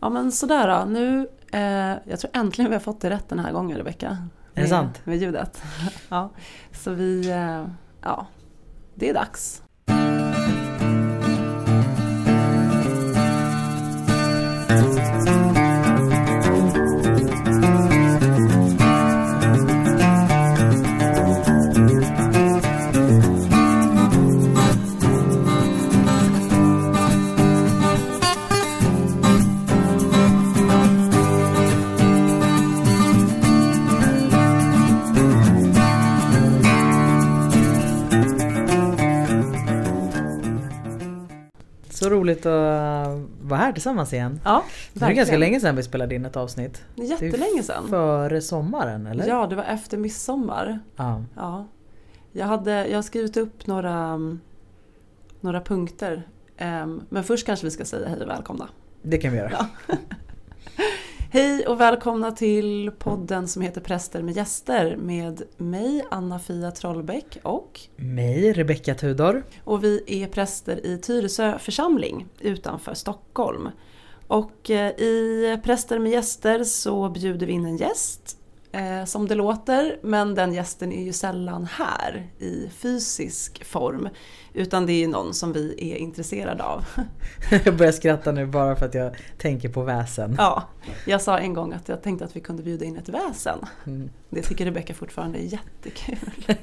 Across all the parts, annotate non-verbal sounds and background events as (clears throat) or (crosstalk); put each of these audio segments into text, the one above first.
Ja men sådär då, nu, eh, jag tror äntligen vi har fått det rätt den här gången Rebecka. Är det sant? Med ljudet. (laughs) ja, så vi, eh, ja, det är dags. Roligt att vara här tillsammans igen. Ja, Det är ganska länge sedan vi spelade in ett avsnitt. Jättelänge sedan. Före sommaren eller? Ja, det var efter midsommar. ja. Ja. Jag, hade, jag har skrivit upp några, mm, några punkter. Ehm, Men först kanske vi ska säga hej och välkomna. Det kan vi göra. Ja. (laughs) Hej och välkomna till podden som heter Präster med gäster med mig Anna-Fia Trollbäck och Mig, Rebecka Tudor. och vi är präster i Tyresö församling utanför Stockholm. Och eh, i Präster med gäster så bjuder vi in en gäst eh, som det låter men den gästen är ju sällan här i fysisk form utan det är ju någon som vi är intresserade av. (laughs) Jag börjar skratta nu bara för att jag tänker på väsen. Ja, jag sa en gång att jag tänkte att vi kunde bjuda in ett väsen. Mm, Det tycker Rebecka fortfarande är jättekul. (laughs)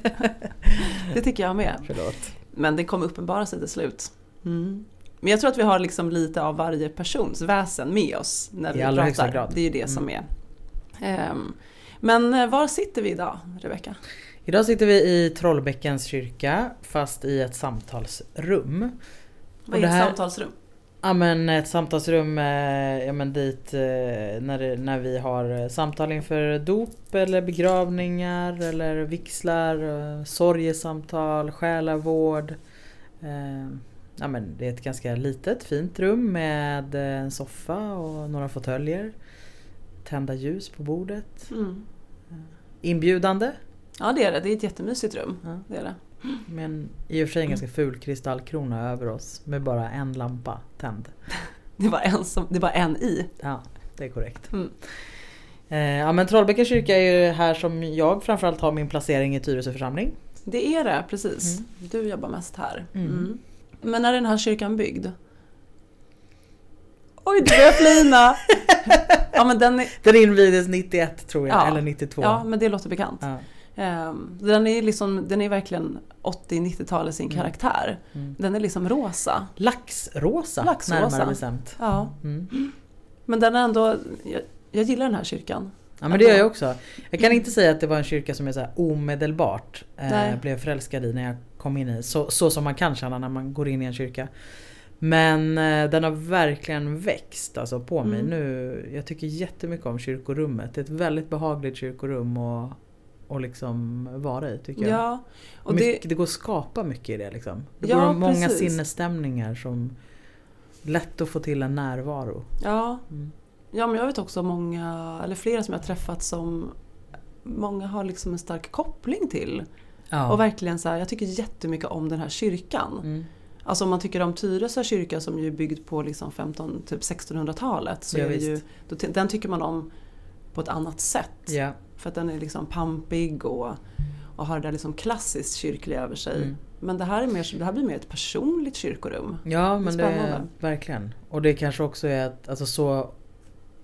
det tycker jag med. förlåt. Men det kommer uppenbara sig till slut. Mm. Men jag tror att vi har liksom lite av varje persons väsen med oss när I vi pratar. Det är ju det som är. Ehm, men eh, var sitter vi idag, Rebecka? Idag sitter vi i Trollbäckens kyrka fast i ett samtalsrum. Vad är ett här- samtalsrum? Ja men ett samtalsrum, eh, ja men dit eh, när, det, när vi har samtal inför dop eller begravningar eller vigslar, eh, sorgesamtal, själavård. Ja men det är ett ganska litet fint rum med en soffa och några fåtöljer. Tända ljus på bordet. Mm. Inbjudande. Ja det är det, det är ett jättemysigt rum. Ja. Det är det. Men i och för sig en ganska ful kristallkrona över oss med bara en lampa tänd. (laughs) Det var en, som, det var en i. Ja, det är korrekt. Mm. Eh, ja men Trollbäckens kyrka är ju här som jag framförallt har min placering i Tyresö församling. Det är det, precis. Mm. Du jobbar mest här. Mm. Mm. Men när är den här kyrkan byggd? Oj, du börjar flina! (laughs) ja, men den är, Den invigdes 91 tror jag, Ja. eller 92. ja, men det låter bekant. Ja. Ehm, den, är liksom, den är verkligen 80-90-tal i sin Mm. karaktär. Mm. Den är liksom rosa. Laxrosa, Laxrosa. närmare bestämt. Ja, Mm. men den är ändå... Jag, jag gillar den här kyrkan. Ja men det gör jag också. Jag kan inte säga att det var en kyrka som jag så här omedelbart eh, blev förälskad i när jag kom in i. Så, så som man kan känna när man går in i en kyrka. Men eh, den har verkligen växt alltså, på mig Mm. nu. Jag tycker jättemycket om kyrkorummet. Det är ett väldigt behagligt kyrkorum att och liksom vara i tycker jag. Ja, och det, mycket, det går att skapa mycket i det liksom. Det Ja, går många precis. sinnesstämningar som lätt att få till en närvaro. ja, Mm. ja, men jag vet också många, eller flera som jag har träffat som många har liksom en stark koppling till. Ja. Och verkligen så här, jag tycker jättemycket om den här kyrkan. Mm. Alltså om man tycker om Tyresö kyrka som ju är byggd på liksom 15, typ 1600-talet. Så Ja, är ju, då, den tycker man om på ett annat sätt. Ja. För att den är liksom pampig och, och har det där liksom klassiskt kyrkliga över sig. Mm. Men det här, är mer, det här blir mer ett personligt kyrkorum. Ja men det är verkligen. Och det kanske också är att alltså så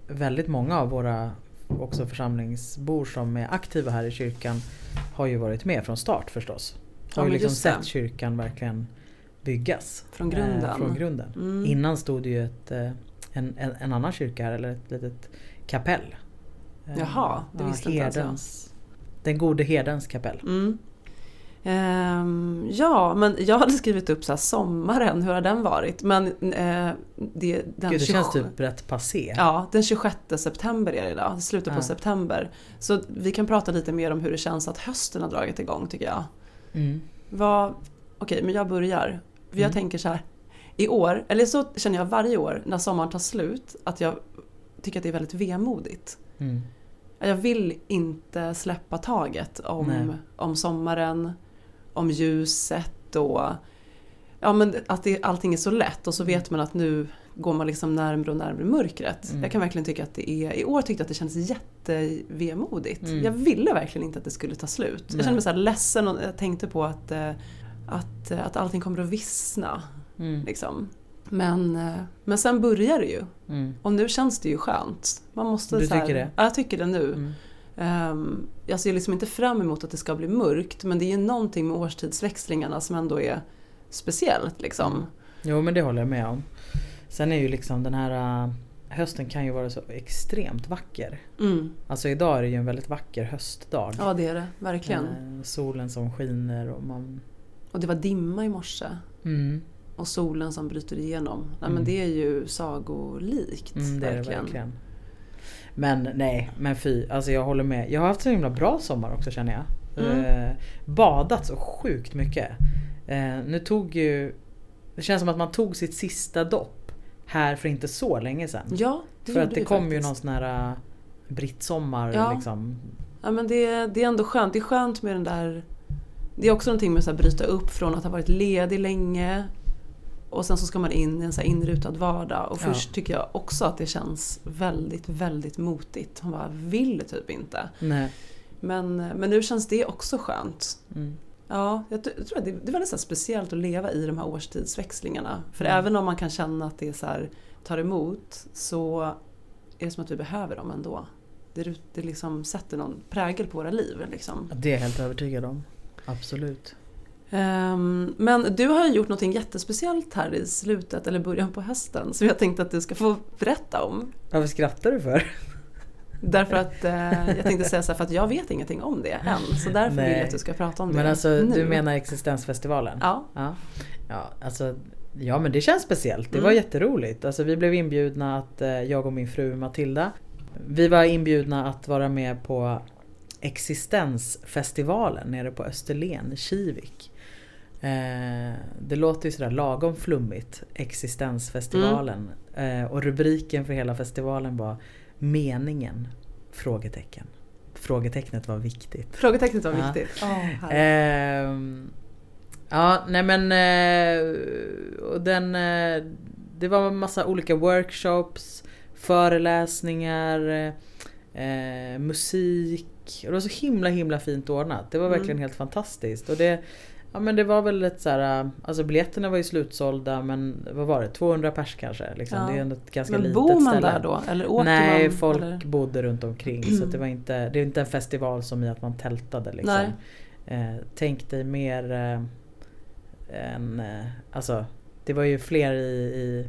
väldigt många av våra också församlingsbor som är aktiva här i kyrkan har ju varit med från start förstås. Ja, Har ju men liksom sett kyrkan verkligen byggas. Från grunden. Eh, från grunden. Mm. Innan stod det ju ett, eh, en, en, en annan kyrka här, eller ett litet kapell. Eh, Jaha, det visste inte ens Den gode herdens kapell. Mm. Ehm, ja, men jag hade skrivit upp så här, sommaren, hur har den varit? Men eh, det, den Gud, det 27 känns typ rätt passé. Ja, den 26 september är det idag, slutet på Ja. september. Så vi kan prata lite mer om hur det känns att hösten har dragit igång tycker jag. Mm. Vad, okej, men jag börjar. För jag Mm. tänker så här, i år, eller så känner jag varje år när sommaren tar slut, att jag tycker att det är väldigt vemodigt. Mm. Jag vill inte släppa taget Nej. om, om sommaren, om ljuset och ja, men att det, allting är så lätt och så vet man att nu, går man liksom närmre och närmre mörkret. Mm. Jag kan verkligen tycka att det är, i år tyckte jag att det kändes jättevemodigt. Mm. Jag ville verkligen inte att det skulle ta slut. Nej. Jag kände mig så ledsen och jag tänkte på att, eh, att, eh, att allting kommer att vissna. Mm. Liksom. Men, eh, men sen börjar det ju. Mm. Och nu känns det ju skönt. Man måste Du här, tycker det? Ja, jag tycker det nu. Mm. Um, jag ser liksom inte fram emot att det ska bli mörkt men det är ju någonting med årstidsväxlingarna som ändå är speciellt liksom. Mm. Jo men det håller jag med om. Sen är ju liksom den här äh, hösten kan ju vara så extremt vacker. Mm. Alltså idag är det ju en väldigt vacker höstdag. Ja det är det, verkligen. Eh, solen som skiner och man... Och det var dimma i morse. Mm, Och solen som bryter igenom. Nej, Mm. men det är ju sagolikt. mm, det är det verkligen. verkligen. Men nej, men fy. Alltså jag håller med. Jag har haft så himla bra sommar också känner jag. Mm. Eh, badat så sjukt mycket. Eh, nu tog ju... Det känns som att man tog sitt sista dopp här för inte så länge sedan. Ja, det för att det kom ju faktiskt. någon sån här uh, brittsommar Ja. liksom. Ja men det, det är ändå skönt. Det är skönt med den där... Det är också någonting med att bryta upp från att ha varit ledig länge och sen så ska man in i en så inrutad vardag. Och Ja. först tycker jag också att det känns väldigt, väldigt motigt. Hon bara vill typ inte. Nej. Men, men nu känns det också skönt. Mm. Ja, jag, tror att det, det är väldigt speciellt att leva i de här årstidsväxlingarna. För Mm. även om man kan känna att det så här, tar emot så är det som att vi behöver dem ändå. Det, det liksom sätter någon prägel på våra liv. Liksom. Det är jag helt övertygad om. Absolut. Ehm, men du har ju gjort något jättespeciellt här i slutet eller början på hösten som jag tänkte att du ska få berätta om. Varför skrattar du för? Därför att eh, jag tänkte säga så här, för att jag vet ingenting om det än. Så därför Nej. vill jag att du ska prata om det Men alltså nu. du menar existensfestivalen? Ja. Ja, ja, alltså, ja men det känns speciellt. Det Mm. var jätteroligt. Alltså, vi blev inbjudna att, eh, jag och min fru Matilda, vi var inbjudna att vara med på Existensfestivalen nere på Österlen, Kivik. Eh, det låter ju sådär lagom flummigt, Existensfestivalen. Eh, och rubriken för hela festivalen var Meningen? Frågetecken. Frågetecknet var viktigt. Frågetecknet var Ja. viktigt. Härligt. Ehm, ja, nej men eh, och den, eh, det var en massa olika workshops, föreläsningar, eh, Och det var så himla himla fint ordnat. Det var Mm. verkligen helt fantastiskt. Och det, ja, men det var väl ett så här, alltså biljetterna var ju slutsålda men vad var det, 200 pers kanske? Liksom. Ja. Det är ändå ett ganska Men litet bor man ställe. där då? Eller åker Nej, man? folk Eller? bodde runt omkring så att det var (clears throat) inte, det är inte en festival som i att man tältade liksom. Nej. Eh, tänk dig mer eh, en, eh, alltså det var ju fler i, i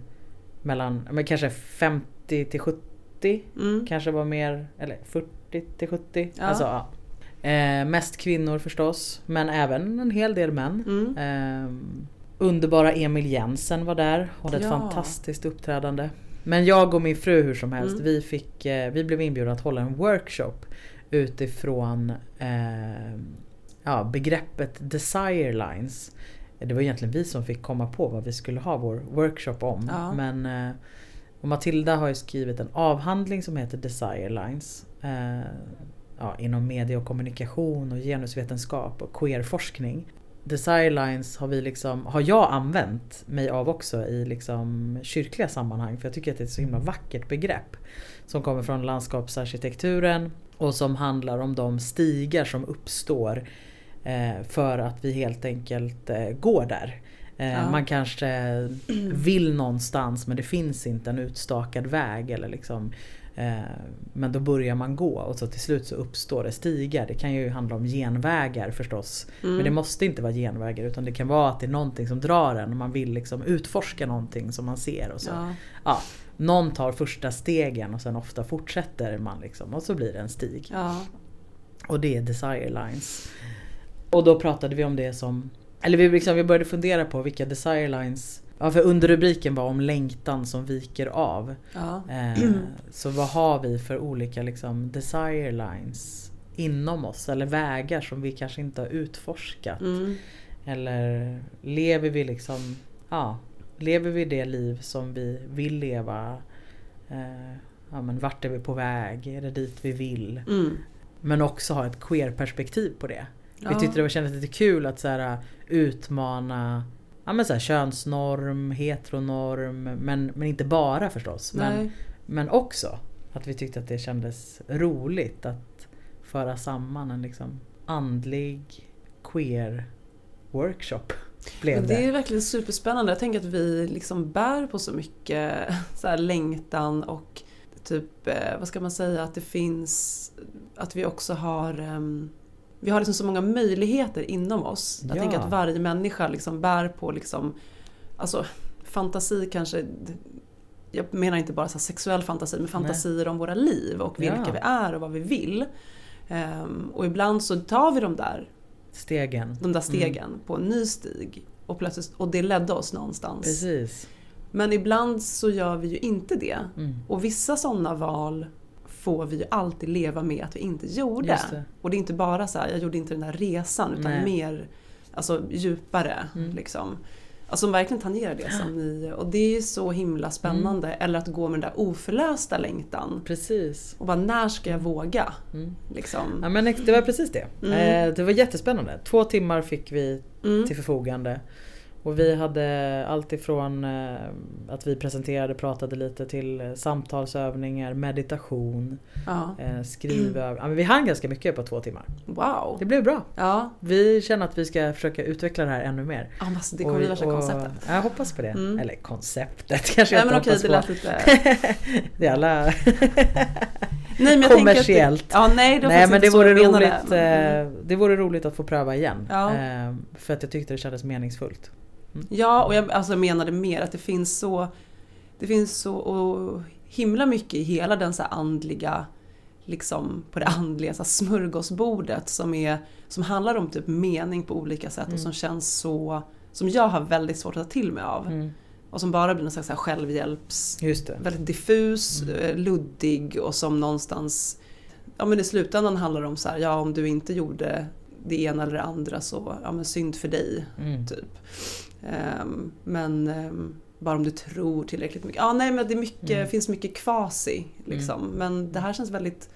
mellan, men kanske 50 till 70 Mm. kanske var mer, eller 40 till 70. Ja. Alltså, ja. eh, mest kvinnor förstås, men även en hel del män. Mm. Ehm, underbara Emil Jensen var där och hade ett Ja. fantastiskt uppträdande. Men jag och min fru hur som helst, Mm. vi, fick, eh, vi blev inbjudna att hålla en workshop utifrån eh, ja, begreppet desire lines. Det var egentligen vi som fick komma på vad vi skulle ha vår workshop om. Ja. Men eh, och Matilda har ju skrivit en avhandling som heter Desire Lines. Eh, ja, inom media och kommunikation och genusvetenskap och queerforskning. Desire Lines har, vi liksom, har jag använt mig av också i liksom kyrkliga sammanhang för jag tycker att det är ett så himla vackert begrepp. Som kommer från landskapsarkitekturen och som handlar om de stigar som uppstår eh, för att vi helt enkelt eh, går där. Ja. Man kanske vill någonstans men det finns inte en utstakad väg eller liksom Men då börjar man gå och så till slut så uppstår det stigar. Det kan ju handla om genvägar förstås. Mm. Men det måste inte vara genvägar utan det kan vara att det är någonting som drar en och man vill liksom utforska någonting som man ser. Och så. Ja. Ja, någon tar första stegen och sen ofta fortsätter man liksom och så blir det en stig. Ja. Och det är desire lines. Och då pratade vi om det som Eller vi, liksom, vi började fundera på vilka desire lines Ja för underrubriken var om längtan som viker av. Ja. Eh, (clears throat) så vad har vi för olika liksom, desire lines inom oss? Eller vägar som vi kanske inte har utforskat. Mm. Eller lever vi liksom Ja Lever vi det liv som vi vill leva? Eh, ja, men vart är vi på väg? Är det dit vi vill? Mm. Men också ha ett queer-perspektiv på det. Ja. Vi tyckte det var kändes lite kul att så här, utmana ja, men så här, könsnorm, heteronorm, men, men inte bara förstås. Men, Nej. men också att vi tyckte att det kändes roligt att föra samman en liksom andlig queer workshop. Blev det. det är verkligen superspännande. Jag tänker att vi liksom bär på så mycket (laughs) så här längtan och typ, eh, vad ska man säga, att det finns, att vi också har ehm, vi har liksom så många möjligheter inom oss. Jag Ja. tänker att varje människa liksom bär på liksom, alltså fantasi kanske, jag menar inte bara så sexuell fantasi, men fantasier om våra liv och vilka Ja. vi är och vad vi vill. Ehm, och ibland så tar vi de där Stegen. de där stegen på en ny stig. Och, plötsligt, och det ledde oss någonstans. Precis. Men ibland så gör vi ju inte det. Mm. Och vissa sådana val får vi ju alltid leva med att vi inte gjorde. Det. Och det är inte bara så här, jag gjorde inte den här resan utan Nej. mer alltså, djupare. Mm. Liksom. Alltså som verkligen tangerar det som ni... Och det är så himla spännande. Mm. Eller att gå med den där oförlösta längtan. Precis. Och bara, när ska jag våga? Mm. Liksom. Ja men det var precis det. Mm. Eh, det var jättespännande. Två timmar fick vi Mm. till förfogande. Och vi hade allt ifrån eh, att vi presenterade, pratade lite till eh, samtalsövningar, meditation, Ja. eh, skrivövningar. Men vi hann ganska mycket på två timmar. Wow. Det blev bra. Ja, Vi känner att vi ska försöka utveckla det här ännu mer. Ja, men alltså, det kommer bli värsta konceptet. Ja, Jag hoppas på det. Mm. Eller konceptet (laughs) kanske Nej jag men inte okej, det hoppas lät på. lite... (laughs) Det är alla... (laughs) Nej, men Kommersiellt. Det, ja, nej, det Nej men det vore, roligt, Men- eh, det vore roligt att få pröva igen. Ja. Eh, För att jag tyckte det kändes meningsfullt. Ja, och jag alltså, menade mer att det finns så... Det finns så himla mycket i hela den så här andliga... Liksom på det andliga så smörgåsbordet som, är, som handlar om typ mening på olika sätt Mm. och som känns så... Som jag har väldigt svårt att ta till mig av. Mm. Och som bara blir någon slags självhjälps... Väldigt diffus, Mm. eh, luddig och som någonstans Ja men i slutändan handlar det om så här, ja om du inte gjorde det ena eller det andra så, ja men synd för dig, Mm. typ. Ehm, men ehm, bara om du tror tillräckligt mycket. Ja nej men det mycket, Mm. finns mycket kvasi liksom. Men det här känns väldigt,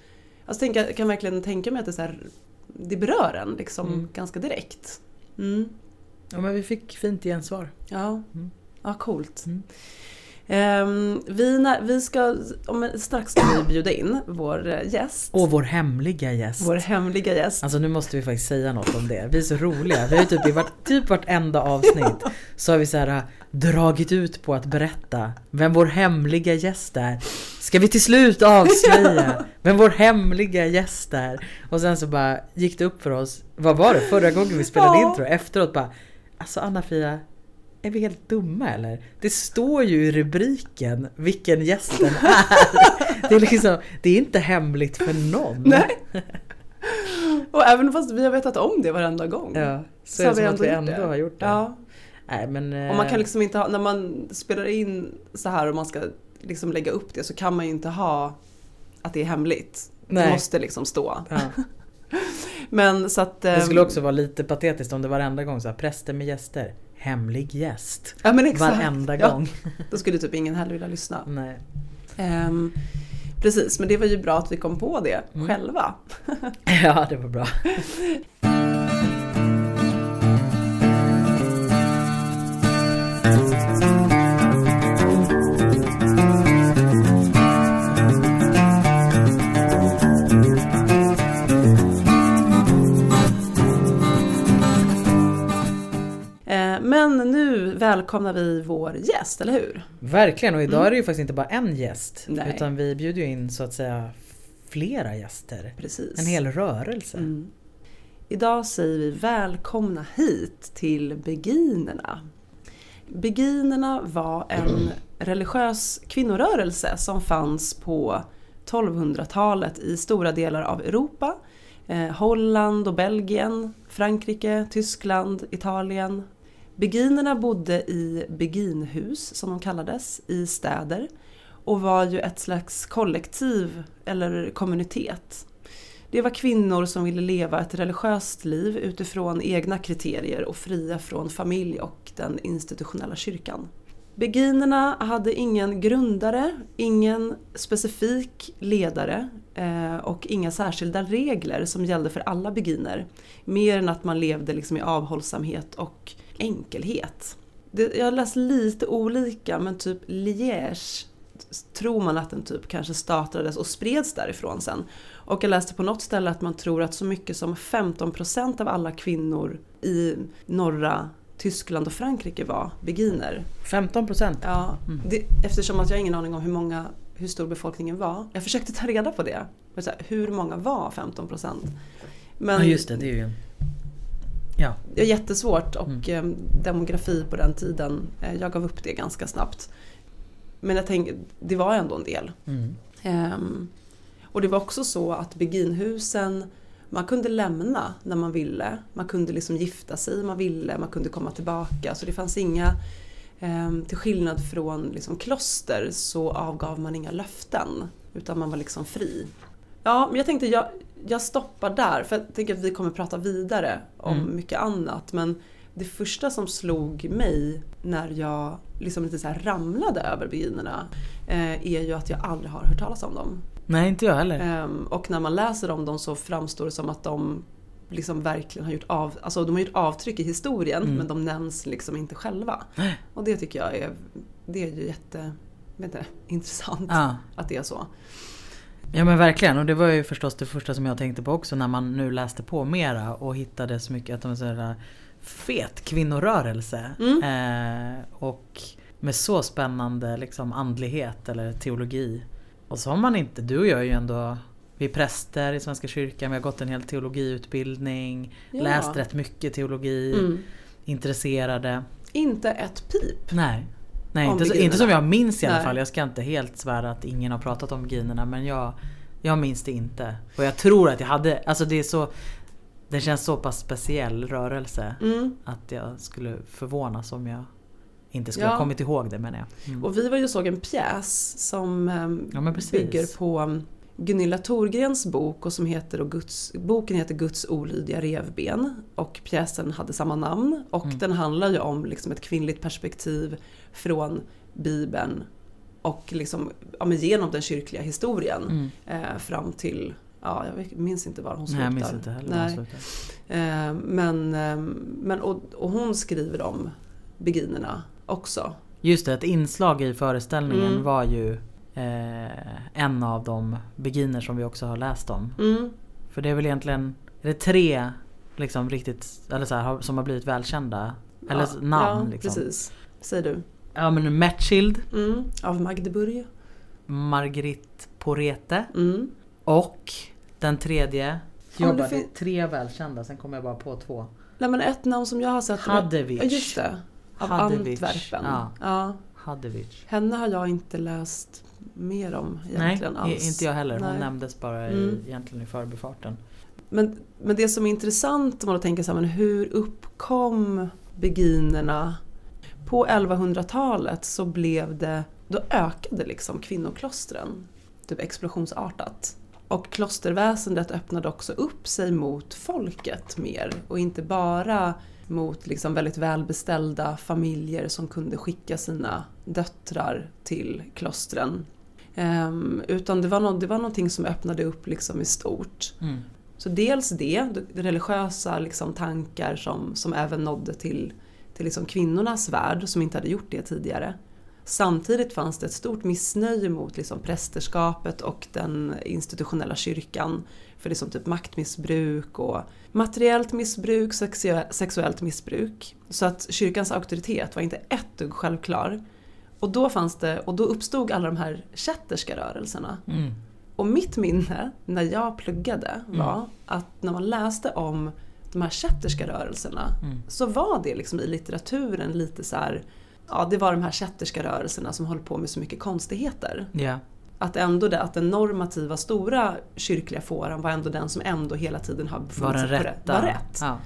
alltså tänk, jag kan verkligen tänka mig att det, så här, det berör en liksom Mm. ganska direkt. Mm. Ja men vi fick fint gensvar. Ja, Mm. ja coolt. Ehm, vi, vi ska, om, strax ska vi bjuda in vår eh, gäst. Och vår hemliga gäst. Vår hemliga gäst. Alltså nu måste vi faktiskt säga något om det. Vi är så roliga. Vi har ju typ i vart, typ vartenda avsnitt så har vi så här äh, dragit ut på att berätta vem vår hemliga gäst är. Ska vi till slut avslöja vem vår hemliga gäst är? Och sen så bara gick det upp för oss. Vad var det förra gången vi spelade Ja. intro? Efteråt bara Alltså Anna-Fia är vi helt dumma eller? Det står ju i rubriken vilken gästen (laughs) är. Det är liksom, det är inte hemligt för någon. Nej. Och även fast vi har vetat om det varenda gång. Ja, så, Så är det vi som att vi ändå det. har gjort det. Ja. Nej, men, Och man kan eh, liksom inte ha, när man spelar in så här och man ska liksom lägga upp det så kan man ju inte ha att det är hemligt. Det Nej. måste liksom stå. ja. (laughs) Men så att... Det skulle ehm, också vara lite patetiskt om det varenda gång så här, präster med gäster. Hemlig gäst. Ja men exakt. Varenda Ja, gång. (laughs) då skulle typ ingen heller vilja lyssna. Nej. Ehm, precis, men det var ju bra att vi kom på det Mm. själva. (laughs) Ja, det var bra. (laughs) men nu välkomnar vi vår gäst, eller hur? Verkligen, och idag Mm. är det ju faktiskt inte bara en gäst. Nej. Utan vi bjuder ju in så att säga flera gäster. Precis. En hel rörelse. Mm. Idag säger vi välkomna hit till beginerna. Beginerna var en religiös kvinnorörelse som fanns på 1200-talet i stora delar av Europa. Eh, Holland och Belgien, Frankrike, Tyskland, Italien. Beginerna bodde i beginhus, som de kallades, i städer och var ju ett slags kollektiv eller kommunitet. Det var kvinnor som ville leva ett religiöst liv utifrån egna kriterier och fria från familj och den institutionella kyrkan. Beginerna hade ingen grundare, ingen specifik ledare eh, och inga särskilda regler som gällde för alla beginer. Mer än att man levde liksom i avhållsamhet och enkelhet. det, jag har läst lite olika men typ Liège tror man att den typ kanske startades och spreds därifrån sen. Och jag läste på något ställe att man tror att så mycket som 15% av alla kvinnor i norra Tyskland och Frankrike var beguiner. 15 procent? Ja, det, eftersom att jag har ingen aning om hur många hur stor befolkningen var. Jag försökte ta reda på det. Hur många var 15 procent? Men Ja just det, det är ju... Ja. det är jättesvårt och eh, demografi på den tiden, eh, jag gav upp det ganska snabbt. Men jag tänker, det var ändå en del. Mm. Ehm, och det var också så att beginhusen, man kunde lämna när man ville. Man kunde liksom gifta sig om man ville, man kunde komma tillbaka. Så det fanns inga, ehm, till skillnad från liksom kloster så avgav man inga löften. Utan man var liksom fri. Ja, men jag tänkte jag, jag stoppar där för jag tänker att vi kommer prata vidare om Mm. mycket annat. Men det första som slog mig när jag liksom lite så ramlade över beginerna eh, är ju att jag aldrig har hört talas om dem. Nej inte jag heller. Ehm, och när man läser om dem så framstår det som att de liksom verkligen har gjort, av, alltså de har gjort avtryck i historien Mm. men de nämns liksom inte själva. Och det tycker jag är, det är ju jätte, vet inte, (laughs) intressant Ja. att det är så. Ja men verkligen och det var ju förstås det första som jag tänkte på också när man nu läste på mera och hittade så mycket att de är så här fet kvinnorörelse. Mm. Eh, och med så spännande liksom andlighet eller teologi. Och så har man inte, du och jag är ju ändå vi är präster i Svenska kyrkan, vi har gått en hel teologiutbildning, Ja. läst rätt mycket teologi, Mm. intresserade. Inte ett pip. Nej. Nej inte, så, inte som jag minns i alla fall. Jag ska inte helt svära att ingen har pratat om beginerna men jag, jag minns det inte. Och jag tror att jag hade, alltså det är så Det känns så pass speciell rörelse Mm. att jag skulle förvånas om jag inte skulle Ja. ha kommit ihåg det menar jag. Mm. Och vi var ju och såg en pjäs som ehm, Ja, bygger på um, Gunilla Thorgrens bok och som heter och Guds, boken heter Guds olydiga revben och pjäsen hade samma namn och Mm. den handlar ju om liksom ett kvinnligt perspektiv från Bibeln och liksom, ja, genom den kyrkliga historien Mm. eh, fram till, ja jag minns inte var hon Nej slutar. jag minns inte heller Nej. jag slutade. Eh, men, eh, men och, och hon skriver om beginerna också. Just det, ett inslag i föreställningen Mm. var ju eh, en av de beginner som vi också har läst om. Mm. För det är väl egentligen är det tre liksom riktigt, eller så här, som har blivit välkända. Eller ja, namn ja, liksom. precis. Säg du. Ja men Metzschild, Mm. Av Magdeburg. Margrit Porete Mm. och den tredje. Ja, Jag det fin- tre välkända, sen kommer jag bara på två. Nej men ett namn som jag har sett. Hadevich. Ja just det. Av Hadevich, Antwerpen. ja. Ja. Hadevich. Henne har jag inte läst mer om Nej, egentligen alls. i- inte jag heller. Hon Nej. nämndes bara i, Mm. egentligen i förbifarten. Men, men det som är intressant om man tänker så här, men hur uppkom beginerna? På 1100-talet så blev det, då ökade liksom kvinnoklostren typ explosionsartat. Och klosterväsendet öppnade också upp sig mot folket mer och inte bara mot liksom väldigt välbeställda familjer som kunde skicka sina döttrar till klostren. Ehm, utan det var, nå- det var någonting som öppnade upp liksom i stort. Mm. Så dels det, de religiösa liksom tankar som, som även nådde till, till liksom kvinnornas värld som inte hade gjort det tidigare. Samtidigt fanns det ett stort missnöje mot liksom prästerskapet och den institutionella kyrkan för liksom typ maktmissbruk och materiellt missbruk, sexu- sexuellt missbruk. Så att kyrkans auktoritet var inte ett dugg självklar. Och då, fanns det, och då uppstod alla de här kätterska rörelserna. Mm. Och mitt minne när jag pluggade var att när man läste om de här kätterska rörelserna Mm. så var det liksom i litteraturen lite så här, ja det var de här kätterska rörelserna som höll på med så mycket konstigheter. Ja. Att ändå det, att den normativa stora kyrkliga fåran var ändå den som ändå hela tiden har befunnit sig på rätta? rätt. Var rätt. Ja.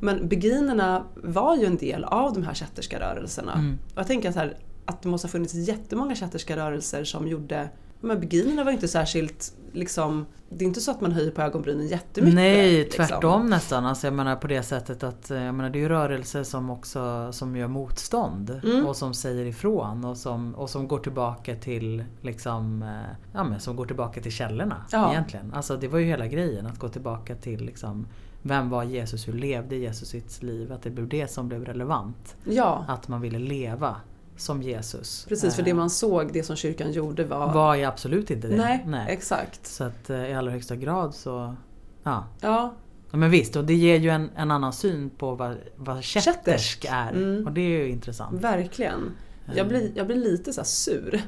Men beginerna var ju en del av de här kätterska rörelserna. Mm. Och jag tänker så här, att det måste ha funnits jättemånga kätterska rörelser som gjorde men beginerna var inte särskilt liksom, det är inte så att man höjer på ögonbrynen jättemycket. Nej, liksom. tvärtom nästan. Alltså jag menar på det sättet att eh, jag menar, det är ju rörelser som också som gör motstånd Mm. och som säger ifrån och som, och som går tillbaka till liksom, eh, ja, men som går tillbaka till källorna Ja. egentligen. Alltså det var ju hela grejen att gå tillbaka till liksom, vem var Jesus, hur levde Jesus sitt liv? Att det blev det som blev relevant. Ja, Att man ville leva som Jesus. precis. För Eh, det man såg, det som kyrkan gjorde var... var ju absolut inte det. nej, exakt. Så att eh, i allra högsta grad så Ja. Ja, men visst, och det ger ju en, en annan syn på vad, vad kättersk är. Mm. Och det är ju intressant. verkligen. Jag blir, jag blir lite så sur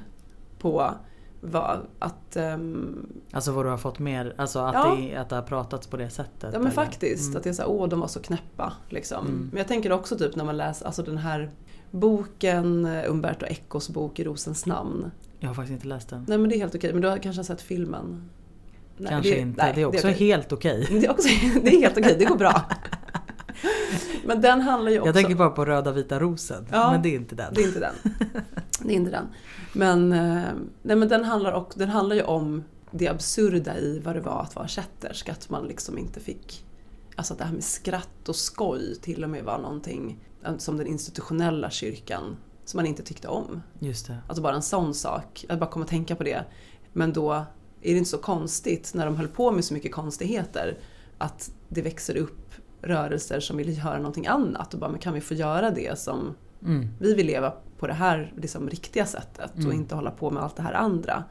på vad, att... ehm, Alltså vad du har fått mer, alltså att, Ja. det, att det har pratats på det sättet. Ja men eller? faktiskt, Mm. att det är såhär, åh de var så knäppa. Liksom. Mm. Men jag tänker också typ när man läser, alltså den här boken, eh, Umberto Ecos bok rosens namn. Jag har faktiskt inte läst den. Nej men det är helt okej, men du har kanske sett filmen? Nej, Kanske inte, nej, det är också okej. helt okej. (laughs) Det är, också, det är helt okej, det går bra. (laughs) Men den handlar ju också... Jag tänker bara på röda vita rosen. Ja. Men det är inte den. Det är inte den. Det är inte den. Men, eh, nej, men den, handlar också, den handlar ju om det absurda i vad det var att vara kättersk. Att man liksom inte fick... Alltså att det här med skratt och skoj till och med var någonting som den institutionella kyrkan som man inte tyckte om. Just det. Alltså bara en sån sak. Jag bara kom att tänka på det. Men då är det inte så konstigt när de höll på med så mycket konstigheter att det växer upp rörelser som vill göra någonting annat och bara, men kan vi få göra det som Mm. vi vill leva på det här liksom, riktiga sättet och Mm. inte hålla på med allt det här andra.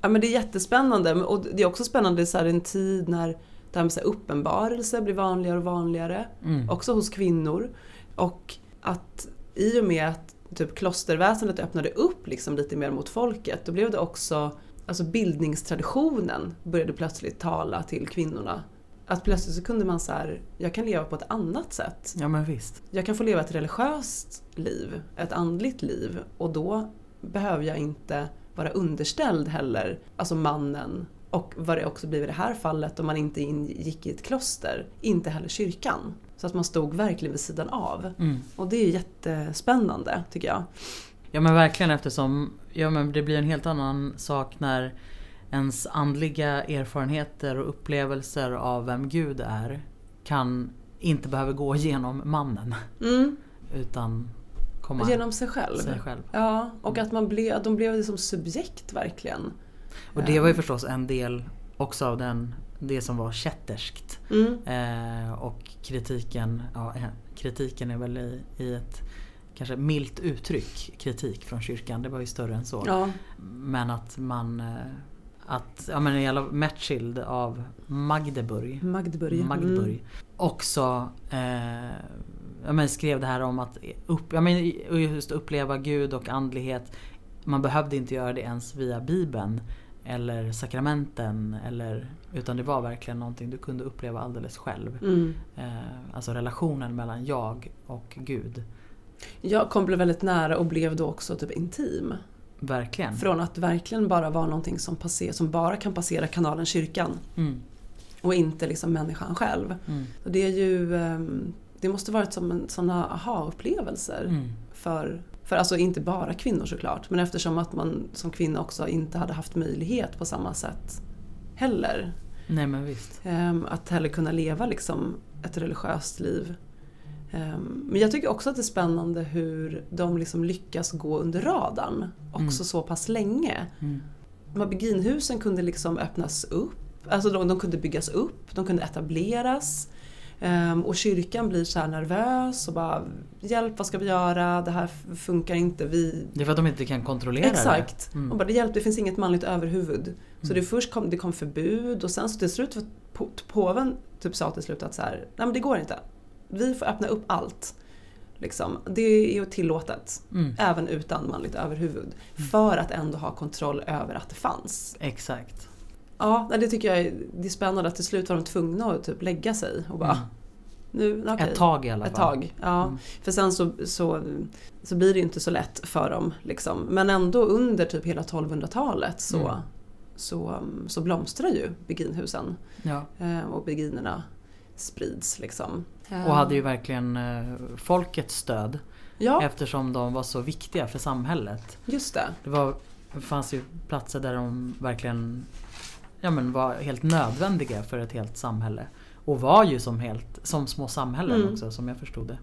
Ja, men det är jättespännande och det är också spännande i en tid när det här med så uppenbarelse blir vanligare och vanligare. Mm. Också hos kvinnor. Och att i och med att typ, klosterväsendet öppnade upp liksom, lite mer mot folket då blev det också Alltså bildningstraditionen började plötsligt tala till kvinnorna. Att plötsligt så kunde man så här, jag kan leva på ett annat sätt. Ja men visst. Jag kan få leva ett religiöst liv, ett andligt liv och då behöver jag inte vara underställd heller, alltså mannen och vad det också blir i det här fallet om man inte ingick i ett kloster, inte heller kyrkan. Så att man stod verkligen vid sidan av. Mm. Och det är jättespännande tycker jag. Ja men verkligen eftersom ja, men det blir en helt annan sak när ens andliga erfarenheter och upplevelser av vem Gud är kan inte behöver gå genom mannen Mm, utan komma genom sig själv. sig själv. Ja, och att man blev, att de blev liksom subjekt verkligen. Och det var ju förstås en del också av den, det som var kätterskt. Mm, Eh, och kritiken, ja, eh, kritiken är väl i, i ett kanske milt uttryck kritik från kyrkan. Det var ju större än så. ja, Men att man eh, att, ja men i alla Matschild av Magdeburg, Magdeburg. Magdeburg Mm. också eh, ja, men skrev det här om att upp, ja, men just uppleva Gud och andlighet. Man behövde inte göra det ens via Bibeln eller sakramenten. Eller, utan det var verkligen någonting du kunde uppleva alldeles själv. Mm. Eh, alltså relationen mellan jag och Gud. Jag kom blev väldigt nära och blev då också typ intim. Verkligen. Från att verkligen bara vara någonting som, passer, som bara kan passera kanalen kyrkan Mm, och inte liksom människan själv. mm, Och det är ju, ehm, det måste varit som en, sådana aha-upplevelser mm. för, för alltså inte bara kvinnor såklart, men eftersom att man som kvinna också inte hade haft möjlighet på samma sätt heller. Nej men visst. Ehm, Att heller kunna leva liksom ett religiöst liv. Ehm, Men jag tycker också att det är spännande hur de liksom lyckas gå under radarn också Mm. så pass länge. Mm. Beginhusen kunde liksom öppnas upp, alltså de, de kunde byggas upp, de kunde etableras. Ehm, och kyrkan blir så här nervös och bara Hjälp, vad ska vi göra? Det här funkar inte. Vi... Det är för att de inte kan kontrollera Exakt. det. Mm. Och bara, det, hjälp, det finns inget manligt överhuvud. Så Mm. det först kom, det kom förbud och sen så till slut påven typ sa till slut att så här, nej men det går inte. Vi får öppna upp allt. Liksom. Det är ju tillåtet. Mm. Även utan manligt överhuvud. För att ändå ha kontroll över att det fanns. Exakt. Ja, det tycker jag är, det är spännande att till slut var de tvungna att typ lägga sig och bara Mm. nu, okej. Ett tag i alla Ett fall. tag, ja. Mm. För sen så, så, så blir det inte så lätt för dem. Liksom. Men ändå under typ hela 1200-talet så, Mm. så, så blomstrar ju beginhusen. Ja. Eh, och beginerna sprids liksom. Och hade ju verkligen eh, folkets stöd Ja, eftersom de var så viktiga för samhället. just det. Det, var, det fanns ju platser där de verkligen ja, men var helt nödvändiga för ett helt samhälle. Och var ju som, helt, som små samhällen Mm. också som jag förstod det.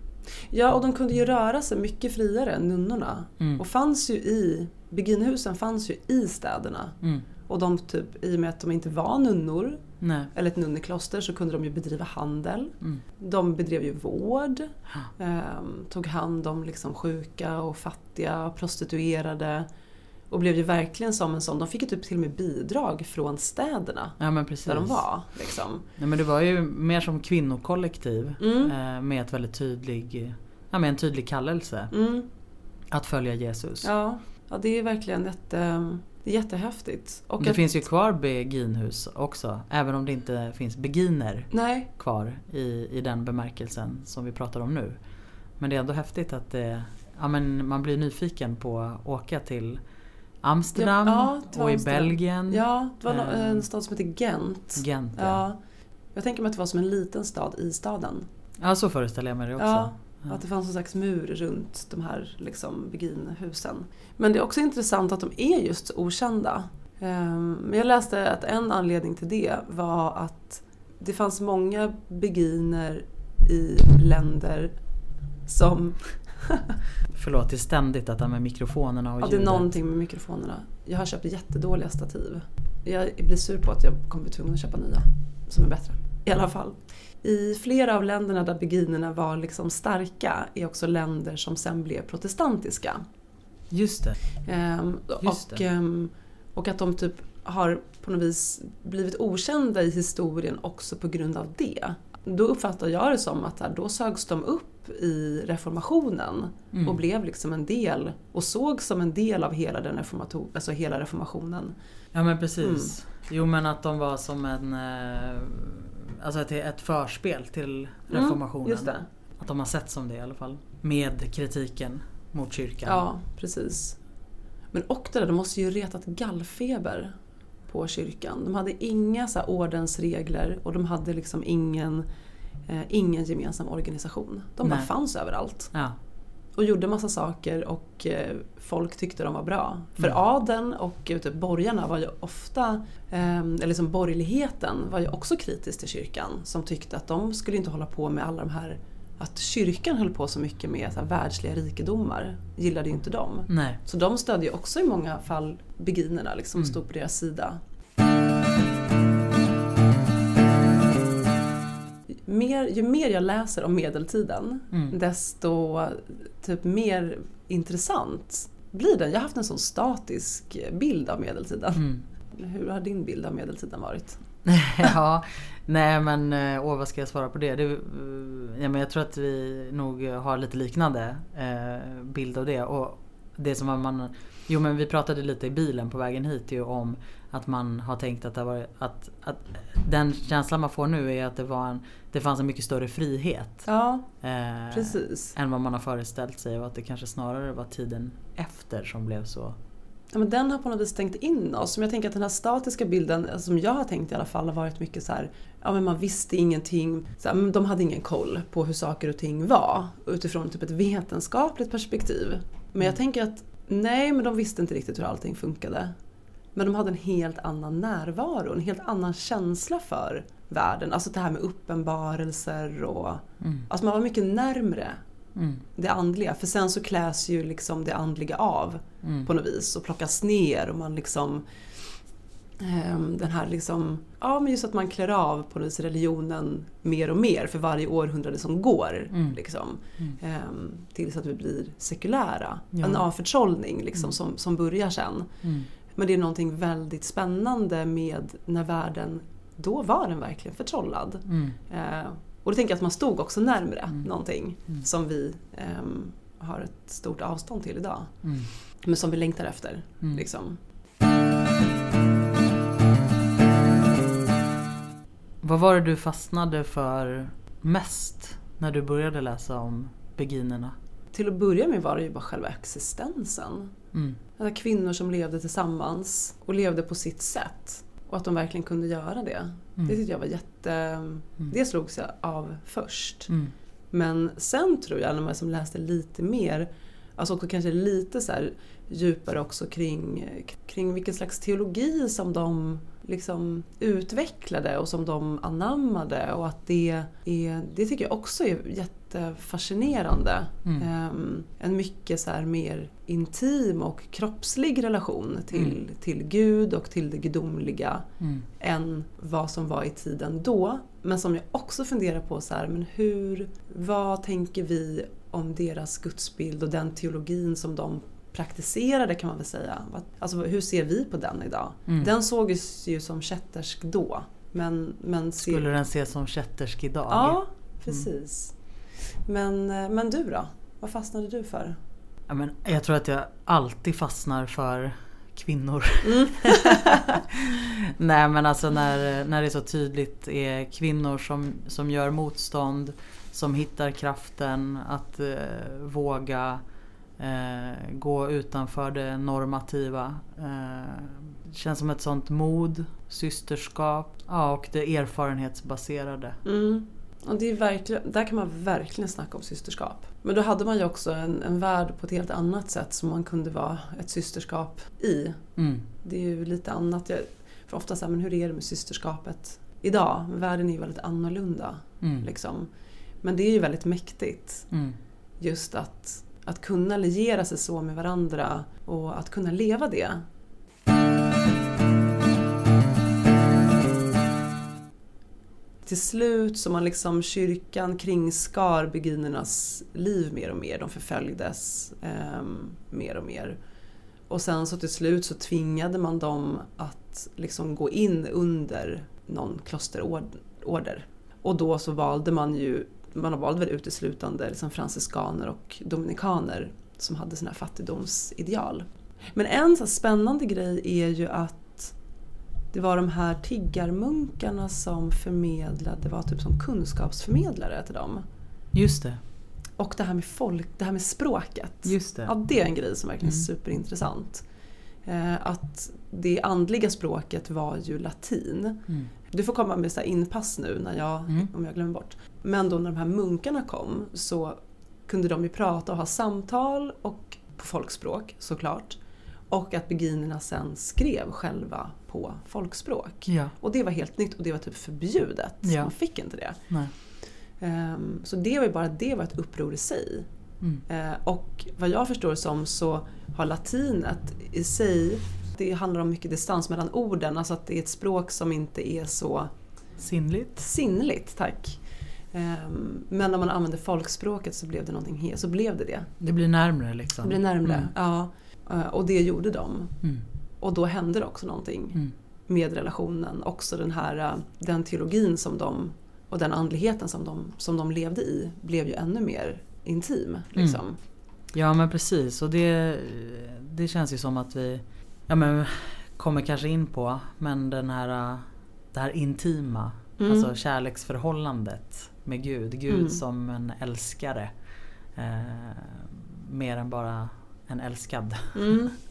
Ja, och de kunde ju röra sig mycket friare än nunnorna. Mm. Och fanns ju i, beginhusen fanns ju i städerna. Mm. Och de typ, i och med att de inte var nunnor, Nej. eller ett nunnekloster, så kunde de ju bedriva handel. Mm. De bedrev ju vård, (gasps) ehm, tog hand om liksom sjuka och fattiga prostituerade. Och blev ju verkligen som en sån, de fick ju typ till och med bidrag från städerna Ja men precis. där de var. Liksom. Nej, men det var ju mer som kvinnokollektiv Mm. eh, med, ett väldigt tydlig, ja, med en tydlig kallelse Mm. att följa Jesus. Ja, ja, det är verkligen jätte, det är jättehäftigt. Och det att- finns ju kvar beginhus också, även om det inte finns beginer Nej, kvar i, i den bemärkelsen som vi pratar om nu. Men det är ändå häftigt att det, ja, men man blir nyfiken på att åka till Amsterdam Ja, ja, och i Amsterdam. Belgien. ja, det var Eh, en stad som heter Gent. Gent ja. Ja. Jag tänker mig att det var som en liten stad i staden. ja, så föreställer jag mig det också. Ja. Att det fanns en slags mur runt de här liksom, beginhusen. Men det är också intressant att de är just så okända. Ehm, Men jag läste att en anledning till det var att det fanns många beginer i länder som... (laughs) Förlåt, det är ständigt detta med mikrofonerna och Ja, det är ljudet. någonting med mikrofonerna. Jag har köpt jättedåliga stativ. Jag blir sur på att jag kommer bli tvungen att köpa nya som är bättre. I alla fall. I flera av länderna där beginerna var liksom starka är också länder som sen blev protestantiska. Just det. Ehm, Just och, det. ehm, och att de typ har på något vis blivit okända i historien också på grund av det. Då uppfattar jag det som att här, då sögs de upp i reformationen Mm. och blev liksom en del och såg som en del av hela, den reformato- alltså hela reformationen. Ja men precis. Mm. Jo men att de var som en eh, Alltså ett, ett förspel till reformationen. Mm, just det. Att de har sett som det i alla fall. Med kritiken mot kyrkan. Ja, precis. Men och det där, de måste ju retat gallfeber på kyrkan. De hade inga så ordensregler och de hade liksom ingen, eh, ingen gemensam organisation. De bara Nej. fanns överallt. Ja. Och gjorde massa saker och eh, folk tyckte de var bra. För Mm. adeln och eh, typ borgarna var ju ofta, eh, eller liksom borgerligheten var ju också kritisk till kyrkan. Som tyckte att de skulle inte hålla på med alla de här, att kyrkan höll på så mycket med så här, världsliga rikedomar. Gillade ju inte de. Nej. Så de stödde ju också i många fall beginerna, liksom Mm. stod på deras sida. Mer, ju mer jag läser om medeltiden, Mm. desto typ mer intressant blir den. Jag har haft en sån statisk bild av medeltiden. Mm. Hur har din bild av medeltiden varit? (laughs) ja, nej men eh, åh vad ska jag svara på det? det eh, ja, men jag tror att vi nog har lite liknande eh, bild av det. Och det som man, jo men vi pratade lite i bilen på vägen hit ju om att man har tänkt att det, var, att, att den känslan man får nu är att det, var en, det fanns en mycket större frihet. Ja, Eh, precis. än vad man har föreställt sig och att det kanske snarare var tiden efter som blev så. Ja, men den har på något vis stängt in oss. Men jag tänker att den här statiska bilden, alltså, som jag har tänkt i alla fall, har varit mycket så här, ja men man visste ingenting. Så här, de hade ingen koll på hur saker och ting var utifrån typ ett vetenskapligt perspektiv. Men jag tänker att nej, men de visste inte riktigt hur allting funkade. Men de hade en helt annan närvaro, en helt annan känsla för världen. Alltså det här med uppenbarelser och... Mm. Alltså man var mycket närmre Mm. det andliga. För sen så kläs ju liksom det andliga av Mm. på något vis och plockas ner och man liksom ehm, den här liksom, ja men just att man klär av på något vis religionen mer och mer för varje århundrade som går. Mm. Liksom, ehm, tills att vi blir sekulära. Ja. En avförtrollning liksom, Mm. som, som börjar sen. Mm. Men det är någonting väldigt spännande med när världen, då var den verkligen förtrollad. Eh, och då tänker jag att man stod också närmre Mm. någonting Mm. som vi ehm, har ett stort avstånd till idag. Mm. Men som vi längtar efter. Mm. Liksom. Vad var det du fastnade för mest när du började läsa om beginerna? Till att börja med var det ju bara själva existensen. Mm. Alla kvinnor som levde tillsammans och levde på sitt sätt. Och att de verkligen kunde göra det. Mm. Det tyckte jag var jätte... Det slogs jag av först. Mm. Men sen tror jag, när man som läste lite mer, alltså också kanske lite så här djupare också kring, kring vilken slags teologi som de liksom utvecklade och som de anammade och att det, är, det tycker jag också är jättefascinerande. Mm. Ehm, en mycket så här mer intim och kroppslig relation till, Mm. till Gud och till det gudomliga Mm. än vad som var i tiden då. Men som jag också funderar på så här, men hur, vad tänker vi om deras gudsbild och den teologin som de praktiserade kan man väl säga. Alltså hur ser vi på den idag? Mm. Den sågs ju som kättersk då. Men, men ser... Skulle den ses som kättersk idag? Ja, precis. Men, eh, men du då? Vad fastnade du för? Ja, men jag tror att jag alltid fastnar för kvinnor. Mm. (laughs) Nej men alltså när, när det är så tydligt är kvinnor som, som gör motstånd, som hittar kraften att eh, våga eh, gå utanför det normativa. Eh, känns som ett sånt mod, systerskap ja, och det erfarenhetsbaserade. Mm. Och det är verkligen, där kan man verkligen snacka om systerskap. Men då hade man ju också en, en värld på ett helt annat sätt som man kunde vara ett systerskap i. Mm. Det är ju lite annat. Jag, för ofta så här, men hur är det med systerskapet idag? Världen är ju väldigt annorlunda. Mm. Liksom. Men det är ju väldigt mäktigt. Mm. Just att, att kunna liera sig så med varandra och att kunna leva det. Till slut så man liksom kyrkan kringskar beginnernas liv mer och mer. De förföljdes eh, mer och mer. Och sen så till slut så tvingade man dem att liksom gå in under någon klosterorder. Och då så valde man ju, man valde väl uteslutande liksom franciskaner och dominikaner som hade sina fattigdomsideal. Men en så spännande grej är ju att det var de här tiggarmunkarna som förmedlade, det var typ som kunskapsförmedlare till dem. Just det. Och det här med folk, det här med språket. Just det. Ja, det är en grej som verkligen är Mm. superintressant. Eh, att det andliga språket var ju latin. Mm. Du får komma med så inpass nu när jag, Mm. om jag glömmer bort. Men då när de här munkarna kom så kunde de ju prata och ha samtal och på folkspråk såklart. Och att beginnerna sen skrev själva på folkspråk. Ja. Och det var helt nytt och det var typ förbjudet. Ja. Man fick inte det. Ehm, så det var ju bara det var ett uppror i sig. Mm. Eh, Och vad jag förstår som så har latinet i sig, det handlar om mycket distans mellan orden, alltså att det är ett språk som inte är så Sinnligt. sinnligt, tack. Ehm, Men när man använde folkspråket så blev det någonting helt, så blev det det. Det blir närmre liksom. Det blev närmre, Mm. ja. Eh, Och det gjorde de. Mm. Och då hände det också någonting Mm. med relationen. Också den här eh, den teologin som de och den andligheten som de, som de levde i blev ju ännu mer intim. Liksom. Ja men precis och det, det känns ju som att vi ja, men, kommer kanske in på men den här, det här intima, Mm. alltså kärleksförhållandet med Gud. Gud Mm. som en älskare. Eh, mer än bara en älskad. Mm. (laughs)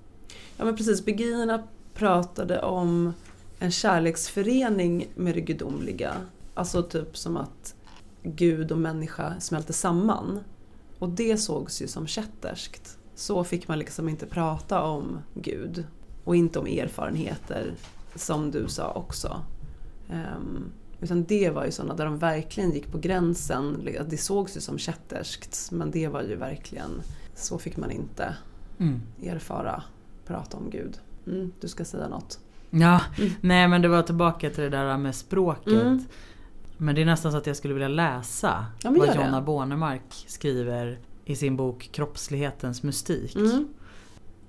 Ja men precis, beginnerna pratade om en kärleksförening med det gudomliga. Alltså typ som att Gud och människa smälter samman. Och det sågs ju som kätterskt. Så fick man liksom inte prata om Gud. Och inte om erfarenheter, som du sa också. Ehm, utan det var ju sådana där de verkligen gick på gränsen. Det sågs ju som kätterskt, men det var ju verkligen... Så fick man inte Mm. erfara, prata om Gud. Mm, du ska säga något. Ja, Mm. nej men det var tillbaka till det där med språket. Mm. Men det är nästan så att jag skulle vilja läsa Ja, vad. Jonna Bornemark skriver i sin bok Kroppslighetens mystik. Mm.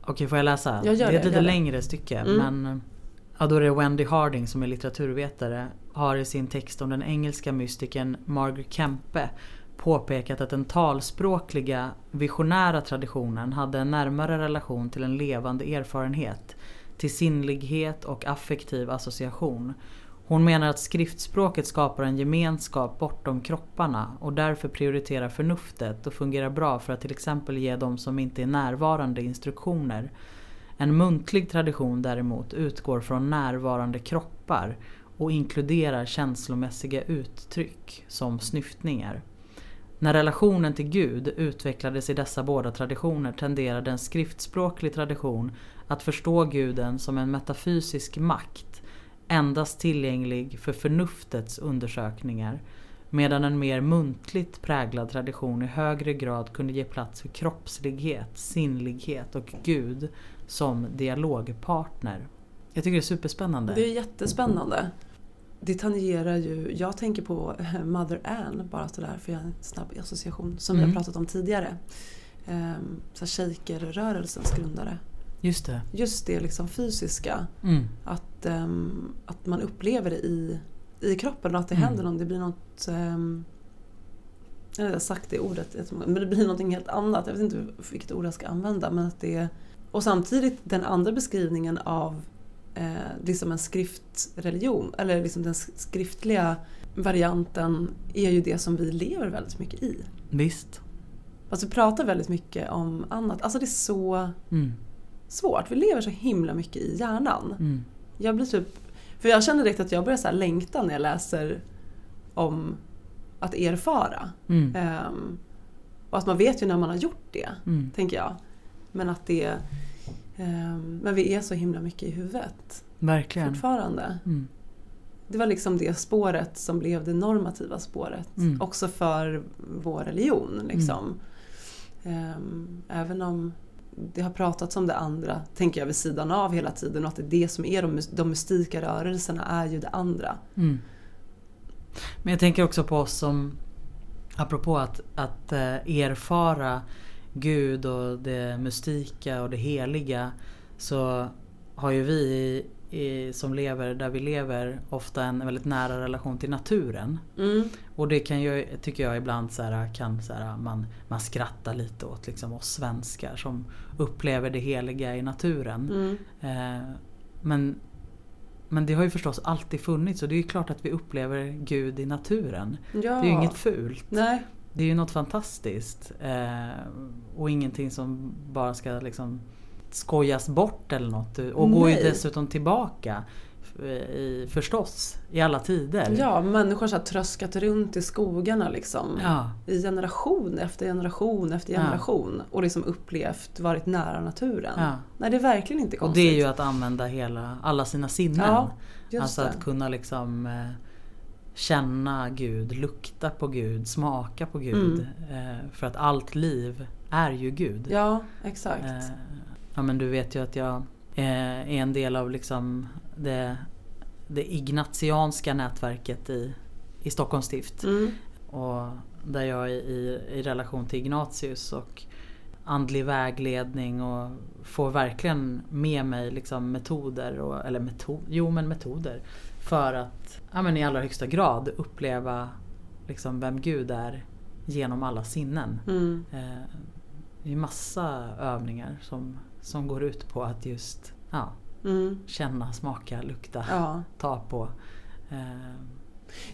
Okej, får jag läsa? Ja, gör det är ett lite längre stycke. Mm. Men ja, då är det Wendy Harding som är litteraturvetare. Har i sin text om den engelska mystikern Margaret Kempe påpekat att den talspråkliga visionära traditionen hade en närmare relation till en levande erfarenhet. Till sinnlighet och affektiv association. Hon menar att skriftspråket skapar en gemenskap bortom kropparna och därför prioriterar förnuftet och fungerar bra för att till exempel ge de som inte är närvarande instruktioner. En muntlig tradition däremot utgår från närvarande kroppar och inkluderar känslomässiga uttryck som snyftningar. När relationen till Gud utvecklades i dessa båda traditioner tenderade en skriftspråklig tradition att förstå guden som en metafysisk makt endast tillgänglig för förnuftets undersökningar medan en mer muntligt präglad tradition i högre grad kunde ge plats för kroppslighet, sinnlighet och Gud som dialogpartner. Jag tycker det är superspännande. Det är jättespännande. Det tangerar ju, jag tänker på Mother Ann bara sådär för jag har en snabb association som vi Mm. har pratat om tidigare. Um, Shaker-rörelsens grundare. Just det. Just det liksom fysiska, Mm. att, ehm, att man upplever det i, i kroppen och att det Mm. händer något, det blir något um, jag har sagt det ordet, men det blir någonting helt annat. Jag vet inte vilket ord jag ska använda. Men att det och samtidigt den andra beskrivningen av eh, liksom en skriftreligion, eller liksom den skriftliga varianten är ju det som vi lever väldigt mycket i. Visst. Alltså vi pratar väldigt mycket om annat. Alltså det är så Mm. svårt. Vi lever så himla mycket i hjärnan. Mm. Jag blir typ... För jag känner direkt att jag börjar så här längta när jag läser om att erfara. Mm. Ehm, och att man vet ju när man har gjort det, Mm. tänker jag. Men att det... ehm, men vi är så himla mycket i huvudet Verkligen. fortfarande. Mm. Det var liksom det spåret som blev det normativa spåret. Mm. Också för vår religion. Liksom. Ehm, även om det har pratats om det andra, tänker jag, vid sidan av hela tiden. Och att det är det som är de, de mystika rörelserna, är ju det andra. Mm. Men jag tänker också på oss som, apropå att, att eh, erfara Gud och det mystika och det heliga. Så har ju vi i, som lever där vi lever ofta en väldigt nära relation till naturen. Mm. Och det kan ju, tycker jag ibland så här, kan så här, man, man skrattar lite åt liksom oss svenskar som upplever det heliga i naturen. Mm. Eh, men, men det har ju förstås alltid funnits och det är ju klart att vi upplever Gud i naturen. Ja. Det är ju inget fult. Nej. Det är ju något fantastiskt. Eh, och ingenting som bara ska liksom skojas bort eller något. Och går ju dessutom tillbaka eh, i, förstås i alla tider. Ja, människor har tröskat runt i skogarna liksom. Ja, I generation efter generation efter Ja. generation. Och liksom upplevt, varit nära naturen. ja. Nej, det är verkligen inte Och konstigt. det är ju att använda hela, alla sina sinnen. Ja, alltså det. att kunna liksom eh, känna Gud, lukta på Gud, smaka på Gud. Mm. Eh, för att allt liv är ju Gud. Ja, exakt. Eh, ja men du vet ju att jag eh, är en del av liksom det, det ignatianska nätverket i, i Stockholms stift. Mm. Och där jag är i, i relation till Ignatius och andlig vägledning och får verkligen med mig liksom metoder, och, eller metod, jo men metoder. För att ja, men i allra högsta grad uppleva liksom vem Gud är genom alla sinnen. Mm. Eh, det är massa övningar som, som går ut på att just ja, Mm. känna, smaka, lukta, Ja. ta på. Eh,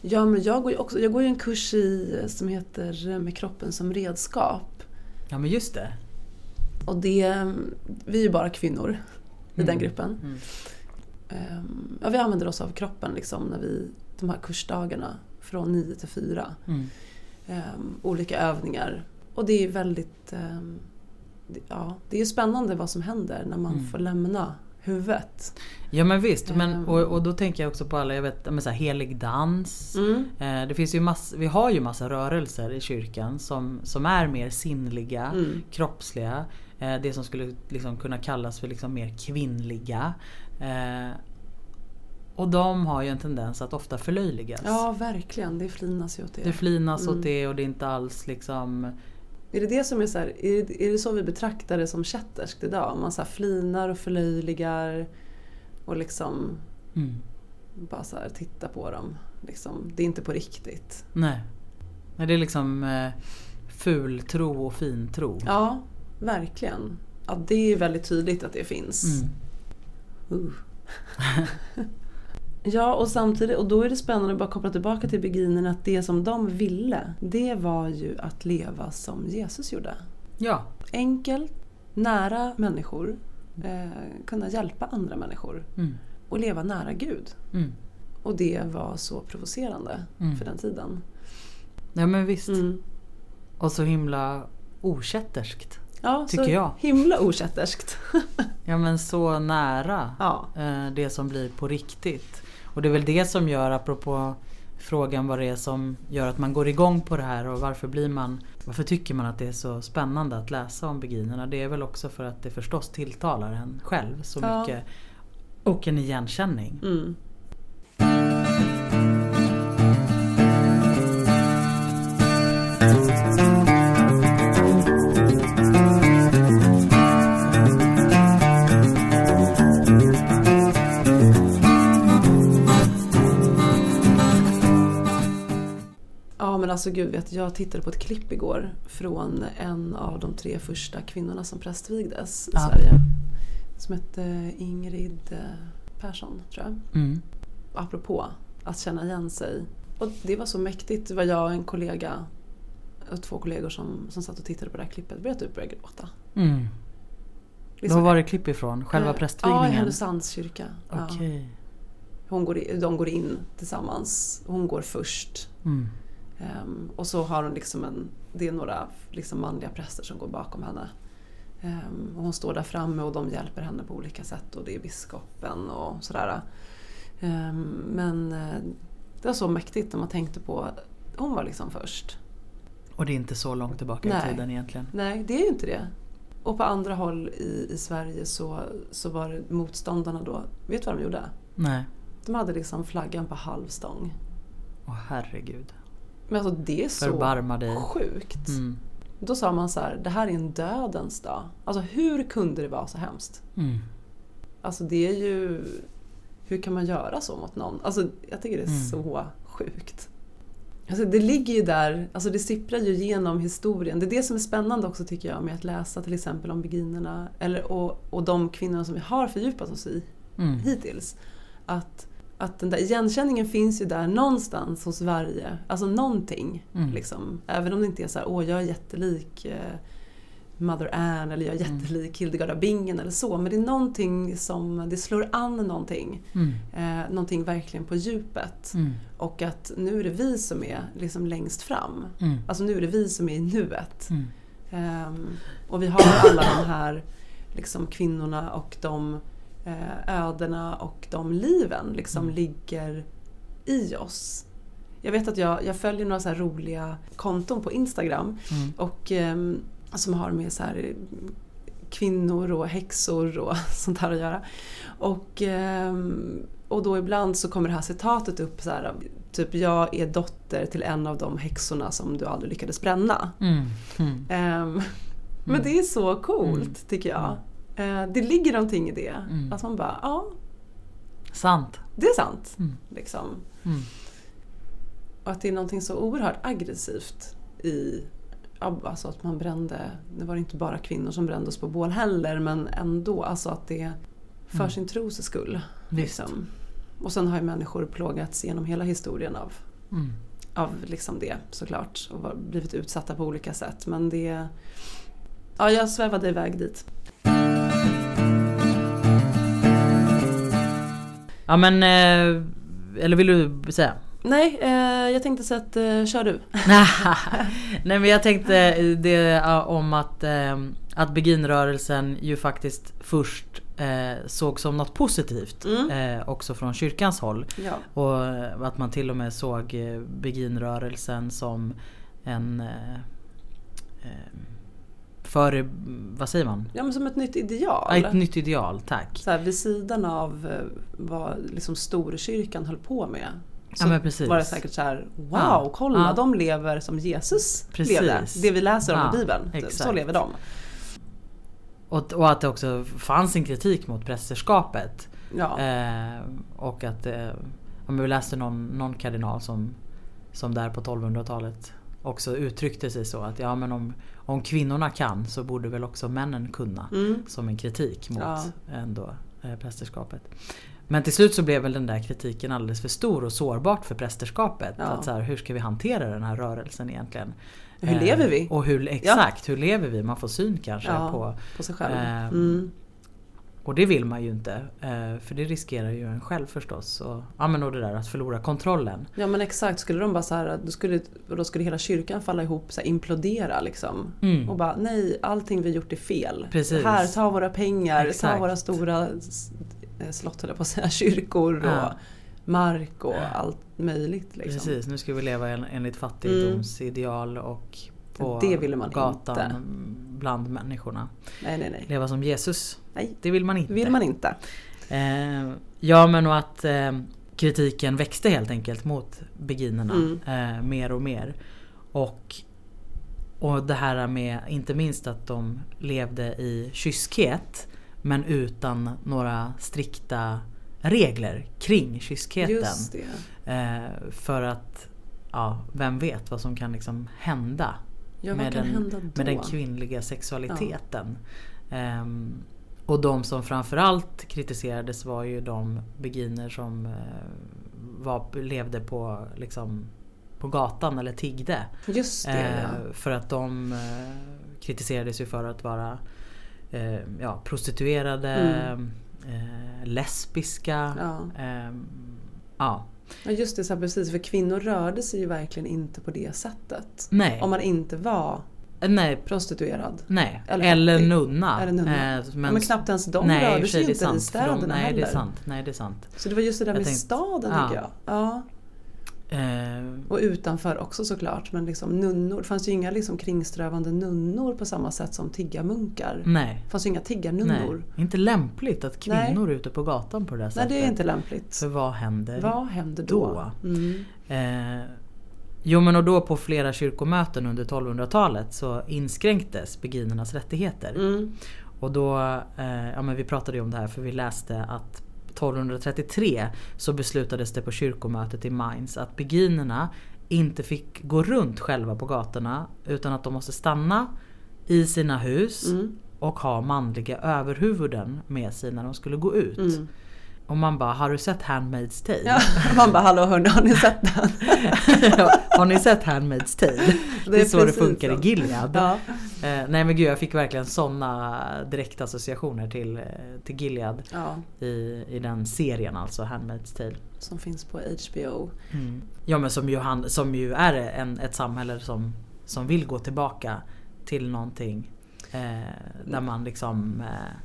ja, men jag går ju också jag går ju en kurs i som heter Med kroppen som redskap. ja men just det. Och det, vi är ju bara kvinnor i Mm. den gruppen. Ehm, Ja, vi använder oss av kroppen liksom när vi, de här kursdagarna från 9 till 4. Mm. Ehm, olika övningar. Och det är väldigt... det, ja, det är ju spännande vad som händer när man Mm. får lämna huvudet. Ja men visst, men, och, och då tänker jag också på alla, jag vet, men så här, helig dans. Mm. Eh, det finns ju mass, vi har ju massa rörelser i kyrkan som, som är mer sinnliga, Mm. kroppsliga. Eh, det som skulle liksom kunna kallas för liksom mer kvinnliga. Eh, och de har ju en tendens att ofta förlöjligas. Ja, verkligen. Det flinas ju åt det. Det flinas Mm. åt det och det är inte alls liksom... Är det det som är så här, är det, är det så vi betraktar det som kätterskt idag? Man så flinar och förlöjligar och liksom Mm, bara så här tittar på dem. Liksom, det är inte på riktigt. nej. Nej, det är liksom eh, fultro och fintro. Ja, verkligen. Ja, det är väldigt tydligt att det finns. Mm. Uh. (laughs) ja, och samtidigt, och då är det spännande att bara koppla tillbaka till beginnerna att det som de ville, det var ju att leva som Jesus gjorde. Ja. Enkelt, nära människor, eh, kunna hjälpa andra människor Mm. och leva nära Gud. Mm. Och det var så provocerande Mm. för den tiden. Ja men visst. Mm. Och så himla okätterskt. Ja, Tycker så jag. himla okätterskt. (laughs) Ja men så nära ja. eh, det som blir på riktigt. Och det är väl det som gör, apropå frågan vad det är som gör att man går igång på det här och varför blir man Varför tycker man att det är så spännande att läsa om beginerna? Det är väl också för att det förstås tilltalar en själv så Ja. mycket. Och en igenkänning. Mm. Men alltså gud vet jag tittade på ett klipp igår från en av de tre första kvinnorna som prästvigdes i Ja. Sverige. Som hette Ingrid eh, Persson tror jag. Mm. apropå att känna igen sig. Och det var så mäktigt. Det var jag och en kollega och två kollegor som, som satt och tittade på det här klippet. Började typ börja gråta. Mm. Liksom- Vad var det klipp ifrån? Själva Eh, Ja, i prästvigningen? Härnösands kyrka. Ja. Okej. Hon går de går in tillsammans. Hon går först. Mm. Ehm, och så har hon liksom en, det är några liksom manliga präster som går bakom henne. Ehm, och hon står där framme och de hjälper henne på olika sätt och det är biskopen och sådär. Ehm, men eh, det var så mäktigt när man tänkte på, hon var liksom först. Och det är inte så långt tillbaka Nej. i tiden egentligen. Nej, det är ju inte det. Och på andra håll i, i Sverige så, så var det motståndarna då, vet du vad de gjorde? Nej. De hade liksom flaggan på halvstång. Åh herregud. Men alltså det är så sjukt. Mm. Då sa man så här, det här är en dödens dag. Alltså hur kunde det vara så hemskt? Mm. Alltså det är ju... Hur kan man göra så mot någon? Alltså jag tycker det är Mm. så sjukt. Alltså det ligger ju där, alltså det sipprar ju genom historien. Det är det som är spännande också tycker jag med att läsa till exempel om beginerna eller, och, och de kvinnorna som vi har fördjupat oss i Mm. hittills. Att, att den där igenkänningen finns ju där någonstans hos varje, alltså någonting. Mm. Liksom. Även om det inte är så här, åh jag är jättelik eh, Mother Anne eller jag är Mm. jättelik Hildegard av Bingen eller så. Men det är någonting som, det slår an någonting. Mm. Eh, någonting verkligen på djupet. Mm. Och att nu är det vi som är liksom längst fram. Mm. Alltså nu är det vi som är i nuet. Mm. Ehm, och vi har alla de här liksom, kvinnorna och de eh, ödena och de liven liksom Mm. ligger i oss. Jag vet att jag, jag följer några så roliga konton på Instagram Mm. och ehm, som har med så här eh, kvinnor och häxor och (laughs) sånt här att göra. Och, ehm, och då ibland så kommer det här citatet upp så här, typ jag är dotter till en av de häxorna som du aldrig lyckades bränna. Mm. Mm. Ehm, (laughs) Men det är så coolt tycker jag. Eh, det ligger någonting i det. Mm. Att man bara, ja Sant. det är sant. Mm. Liksom. Mm. Och att det är någonting så oerhört aggressivt i alltså att man brände, det var inte bara kvinnor som brändes på bål heller men ändå alltså att det för Mm. sin tros skull. Liksom. Och sen har ju människor plågats genom hela historien av, Mm. av liksom det såklart och blivit utsatta på olika sätt men det Ja, jag svävade iväg dit. Ja men, eh, eller vill du säga? Nej, eh, jag tänkte så att eh, kör du. (laughs) Nej men jag tänkte det om att, att beginrörelsen ju faktiskt först eh, såg som något positivt. Mm. Eh, också från kyrkans håll. Ja. Och att man till och med såg beginrörelsen som en eh, för, vad säger man? ja, men som ett nytt ideal. Ja, Ett nytt ideal, tack. så här, vid sidan av eh, vad liksom storkyrkan höll på med. Så Ja, var det säkert så här, wow, Ja. kolla Ja. de lever som Jesus Precis. levde. Det vi läser om i Bibeln, typ. så exakt. lever de. Och, och att det också fanns en kritik mot prästerskapet. Eh, och att eh, om vi läste någon, någon kardinal som, som där på 1200-talet också uttryckte sig så att ja men om, om kvinnorna kan så borde väl också männen kunna. Mm. Som en kritik mot Ja. ändå eh, prästerskapet. Men till slut så blev väl den där kritiken alldeles för stor och sårbart för prästerskapet. Ja. Att så här, hur ska vi hantera den här rörelsen egentligen? Hur Eh, lever vi? Och hur, exakt, hur lever vi? Man får syn kanske Ja. på På sig själv. Eh, Mm. Och det vill man ju inte. eh, För det riskerar ju en själv förstås. Och, ja men och det där att förlora kontrollen. Ja men exakt, skulle de bara så här, då skulle, då skulle hela kyrkan falla ihop, så här, implodera liksom. Mm. Och bara nej, allting vi gjort är fel. Precis. Här, ta våra pengar, ta Exakt. våra stora eh, slott höll jag på att säga, (laughs) kyrkor och Ja. mark och allt möjligt. Liksom. Precis, nu ska vi leva en, enligt fattigdomsideal och på Det ville man gatan inte. bland människorna. Nej, nej, nej. Leva som Jesus. Nej, Det vill man inte. det vill man inte. Eh, ja men och att eh, kritiken växte helt enkelt mot beginerna Mm. eh, mer och mer. Och, och det här med inte minst att de levde i kyskhet men utan några strikta regler kring kyskheten. Eh, för att, ja, vem vet vad som kan liksom hända Ja, med, den, hända med den kvinnliga sexualiteten. Ehm, och de som framförallt kritiserades var ju de beginer som eh, var, levde på, liksom, på gatan eller tiggde. Just det, Eh, ja. för att de eh, kritiserades ju för att vara eh, ja, prostituerade, Mm. eh, lesbiska. Ja. ehm, ja. Ja just det, så här, precis. För kvinnor rörde sig ju verkligen inte på det sättet. Nej. Om man inte var nej, prostituerad. nej. Eller Eller, nunna. Eller nunna. Eh, men, men knappt ens de nej, rörde sig inte i sant, städerna de, Nej heller. det är sant. Nej det är sant. Så det var just det där Jag med tänkte- staden ja. tycker jag. Ja. Eh, Och utanför också såklart. Men liksom nunnor. Det fanns ju inga liksom kringströvande nunnor på samma sätt som tiggarmunkar. nej. Det fanns ju inga Nej. tiggarnunnor. Inte lämpligt att kvinnor är ute på gatan på det där Nej, sättet. det är inte lämpligt. För vad händer Vad händer då? då? Mm. Eh, jo men och då på flera kyrkomöten under 1200-talet så inskränktes beginernas rättigheter. Mm. Och då, eh, ja men vi pratade ju om det här för vi läste att 1233 så beslutades det på kyrkomötet i Mainz att beginerna inte fick gå runt själva på gatorna utan att de måste stanna i sina hus Mm. och ha manliga överhuvuden med sig när de skulle gå ut. Mm. Och man bara, har du sett Handmaid's Tale? Ja, man bara hallå hörni, har ni sett den? (laughs) har ni sett Handmaid's Tale? Det är, så det funkar så. i Gilead. Ja. Eh, nej men gud jag fick verkligen såna direkta associationer till, eh, till Gilead ja, i, i den serien alltså, Handmaid's Tale. som finns på HBO. Ja men som ju, han, som ju är en, ett samhälle som, som vill gå tillbaka till någonting eh, där man liksom eh,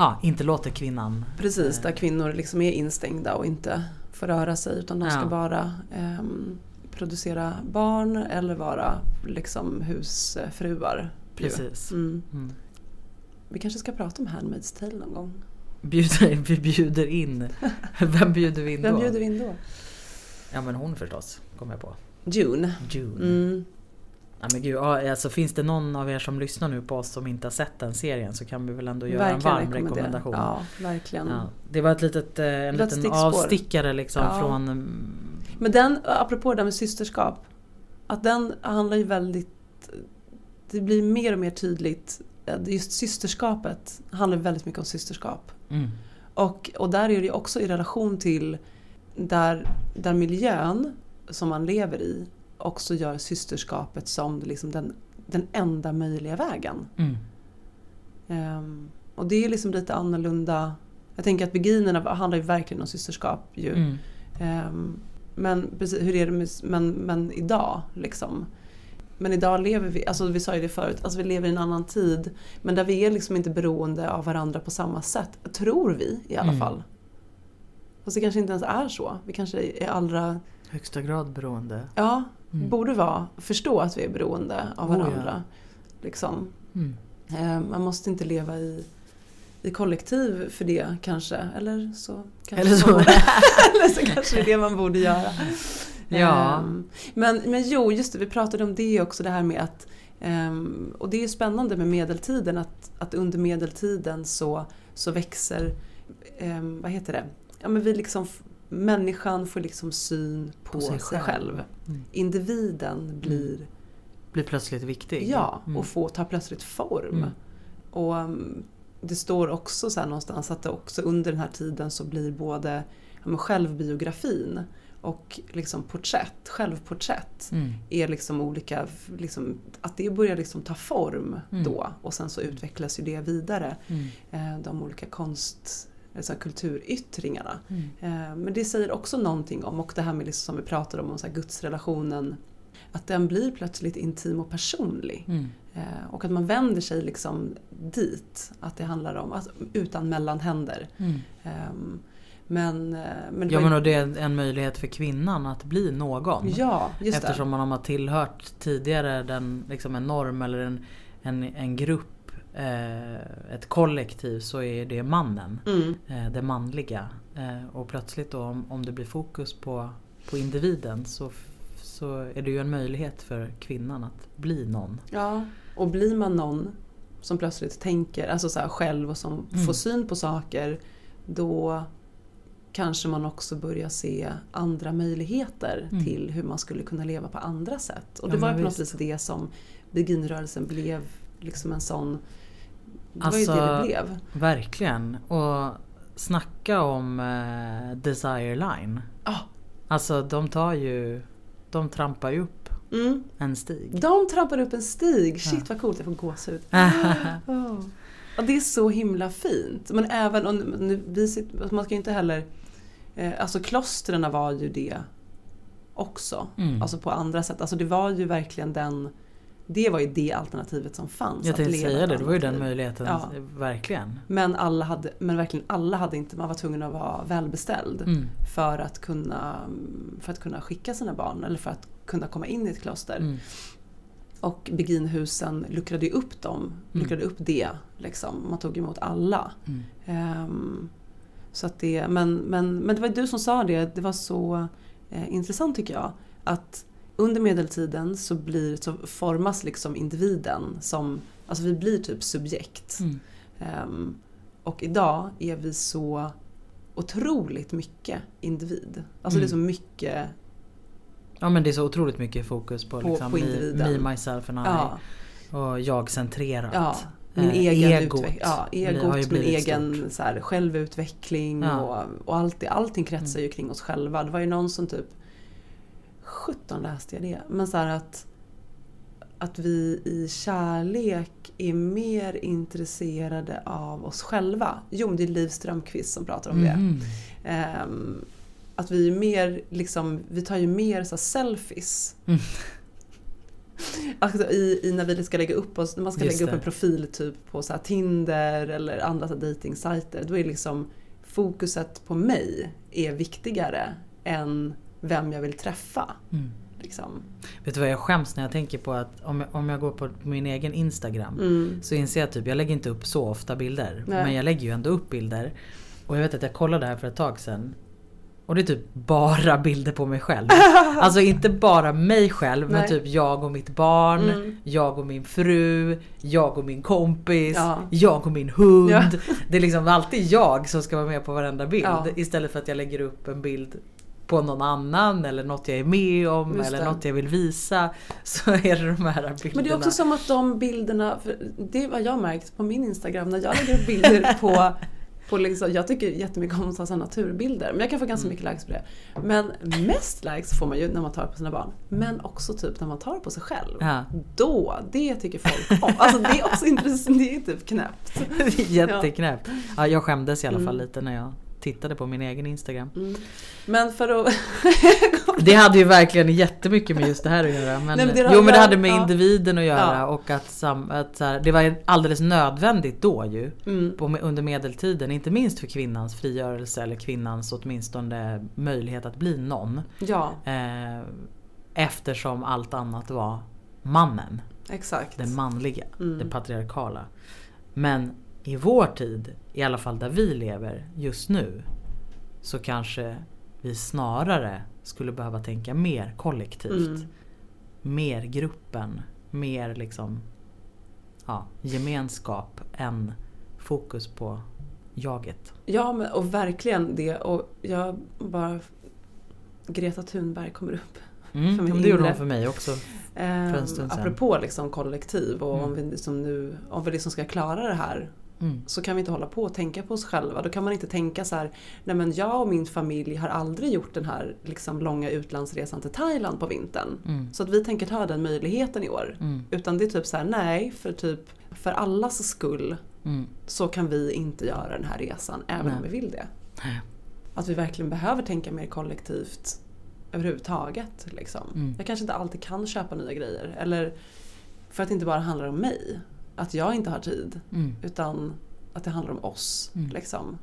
ja, inte låter kvinnan Precis, eh, där kvinnor liksom är instängda och inte får röra sig utan de ska Ja. bara ehm, producera barn eller vara liksom husfruar. Precis. Mm. Mm. Vi kanske ska prata om Handmaid's Tale någon gång. Bjuder, (laughs) vi bjuder in, vem bjuder vi in Vem då? bjuder vi in då? Ja men hon förstås, kom jag på. June. June. Mm. Ja, men gud, alltså, finns det någon av er som lyssnar nu på oss som inte har sett den serien så kan vi väl ändå göra en varm rekommendation. Ja, verkligen. Ja, det var ett litet, eh, en Litet liten avstickare liksom Ja. från... mm, Men den, apropå det där med systerskap. Att den handlar ju väldigt... Det blir mer och mer tydligt. att Just systerskapet handlar väldigt mycket om systerskap. Mm, Och, och där är det också i relation till där, där miljön som man lever i också gör systerskapet som liksom den, den enda möjliga vägen. mm, Ehm, och det är liksom lite annorlunda. Jag tänker att beginerna handlar ju verkligen om systerskap ju. mm, Ehm, men precis, hur är det med, men, men idag liksom? Men idag lever vi, alltså vi sa ju det förut, alltså vi lever i en annan tid. Men där vi är liksom inte beroende av varandra på samma sätt. Tror vi i alla Mm. fall. Fast det kanske inte ens är så. Vi kanske är allra, högsta grad beroende. ja, Mm. borde vara, förstå att vi är beroende av Oh, ja. varandra. Liksom. Mm. Ehm, man måste inte leva i, i kollektiv för det kanske. Eller så kanske Eller så. man (laughs) eller så kanske det är det man borde göra. (laughs) Ja. Ehm, men, men jo, just det, vi pratade om det också, det här med att ehm, och det är ju spännande med medeltiden att, att under medeltiden så, så växer, ehm, vad heter det, ja men vi liksom, människan får liksom syn på, sig, själv. Mm. Individen blir, Blir plötsligt viktig. ja, Mm. och får ta plötsligt form. Mm. Och det står också så någonstans att det också under den här tiden så blir både ja, självbiografin och liksom porträtt, självporträtt Mm. är liksom olika, liksom, att det börjar liksom ta form Mm. då och sen så utvecklas ju det vidare. Mm. Eh, de olika konst, alltså kulturyttringarna. Mm. Eh, men det säger också någonting om, och det här med liksom som vi pratade om, om så här gudsrelationen, att den blir plötsligt intim och personlig. Mm. Eh, och att man vänder sig liksom dit. Att det handlar om, alltså, utan mellanhänder. Ehm, Men, eh, men det Ja men och det är en möjlighet för kvinnan att bli någon. Ja, just Eftersom det. man har tillhört tidigare den, liksom en norm eller en, en, en grupp, eh, ett kollektiv så är det mannen. Mm. Eh, det manliga. Eh, och plötsligt då om, om det blir fokus på, på individen så, så är det ju en möjlighet för kvinnan att bli någon. Ja, och blir man någon som plötsligt tänker alltså så själv och som Mm. får syn på saker då kanske man också börjar se andra möjligheter Mm. till hur man skulle kunna leva på andra sätt. Och Ja, det var ju men på något visst. vis det som beginrörelsen blev liksom en sån... Det Alltså- var ju det det blev. Verkligen. Och snacka om eh, Desire Line. Ja. Alltså de tar ju, de trampar ju upp Mm. en stig. De trampar upp en stig. Shit Ja. vad coolt, jag får gåshud. (laughs) Oh. Ja, det är så himla fint. Men även om nu, vi sitter, alltså man ska ju inte heller... Eh, alltså klostren var ju det också. Mm. Alltså på andra sätt. Alltså det var ju verkligen den... Det var ju det alternativet som fanns. Jag tänkte säga det, det var ju den möjligheten. Ja. Verkligen. Men, alla hade, men verkligen alla hade inte, man var tvungen att vara välbeställd Mm. för, att kunna, för att kunna skicka sina barn eller för att kunna komma in i ett kloster. Mm. Och Beginhusen luckrade ju upp dem, Mm. luckrade upp det. Liksom. Man tog emot alla. Ehm, så att det, men, men, men det var du som sa det, det var så eh, intressant tycker jag. Att under medeltiden så, blir, så formas liksom individen som, alltså vi blir typ subjekt. Mm. Ehm, och idag är vi så otroligt mycket individ. Alltså det är så Mm. mycket, Ja men det är så otroligt mycket fokus på, På- liksom, på me, me, myself and I. ja, Och jag-centrerat. ja min Eh, egen egot. utveckling. Ja, egot, min egen så här, självutveckling Ja. och, och allt, det- allting kretsar Mm. ju kring oss själva. Det var ju någon som typ 17 läste jag det. Men så att, att vi i kärlek är mer intresserade av oss själva. Jo, det är Liv Strömquist som pratar om det. Mhm. Ehm, att vi är mer, liksom, vi tar ju mer så selfies. Mm. Alltså i, i när vi ska lägga upp oss, när man ska Just lägga upp det. en profil typ på så Tinder eller andra dejtingsajter. Då är liksom fokuset på mig är viktigare än vem jag vill träffa. Mm. Liksom. Vet du vad jag skäms när jag tänker på att om jag, om jag går på min egen Instagram Mm. så inser jag typ, jag lägger inte upp så ofta bilder. Nej. Men jag lägger ju ändå upp bilder. Och jag vet att jag kollade här för ett tag sedan. Och det är typ bara (laughs) bilder på mig själv. (laughs) Alltså inte bara mig själv men Nej. typ jag och mitt barn, Mm. jag och min fru, jag och min kompis, Ja. jag och min hund. Ja. Det är liksom alltid jag som ska vara med på varenda bild. Ja. Istället för att jag lägger upp en bild på någon annan eller något jag är med om Just eller det. något jag vill visa. (laughs) Så är det de här bilderna. Men det är också som att de bilderna, det har jag märkt på min Instagram när jag lägger upp bilder på (laughs) på liksom, jag tycker jättemycket om så här naturbilder, men jag kan få ganska Mm. mycket likes på det. Men mest likes får man ju när man tar på sina barn. Men också typ när man tar på sig själv. Ja. Då, det tycker folk om. Alltså det är också intressant, det är typ knäppt. (laughs) Är Jätteknäppt. Ja, jag skämdes i alla fall Mm. lite när jag tittade på min egen Instagram. Mm. Men för att... (laughs) Det hade ju verkligen jättemycket med just det här att göra. Men, Nej, men det jo men det hade med ja. individen att göra Ja. och att, sam, att så här, det var alldeles nödvändigt då ju. Mm. På, under medeltiden, inte minst för kvinnans frigörelse eller kvinnans åtminstone möjlighet att bli någon. Ja, Eh, eftersom allt annat var mannen, exakt. den manliga, Mm. det patriarkala. Men i vår tid, i alla fall där vi lever just nu, så kanske vi snarare skulle behöva tänka mer kollektivt. Mm. Mer gruppen, mer liksom ja, gemenskap än fokus på jaget. Ja, men, och verkligen det. Och jag bara... Greta Thunberg kommer upp. Mm, För min det gjorde hon för mig också. Ehm, en stund sedan. apropå liksom kollektiv och om, Mm. vi liksom nu, om vi liksom ska klara det här Mm. så kan vi inte hålla på och tänka på oss själva. Då kan man inte tänka så här, nej men jag och min familj har aldrig gjort den här liksom långa utlandsresan till Thailand på vintern. Mm. Så att vi tänker ta den möjligheten i år. Mm. Utan det är typ så här, nej, för typ för allas skull Mm. så kan vi inte göra den här resan även Nej. om vi vill det. Nej. Att vi verkligen behöver tänka mer kollektivt överhuvudtaget. Liksom. Mm. Jag kanske inte alltid kan köpa nya grejer. Eller för att det inte bara handlar om mig. Att jag inte har tid. Mm. Utan att det handlar om oss. Mm. Liksom.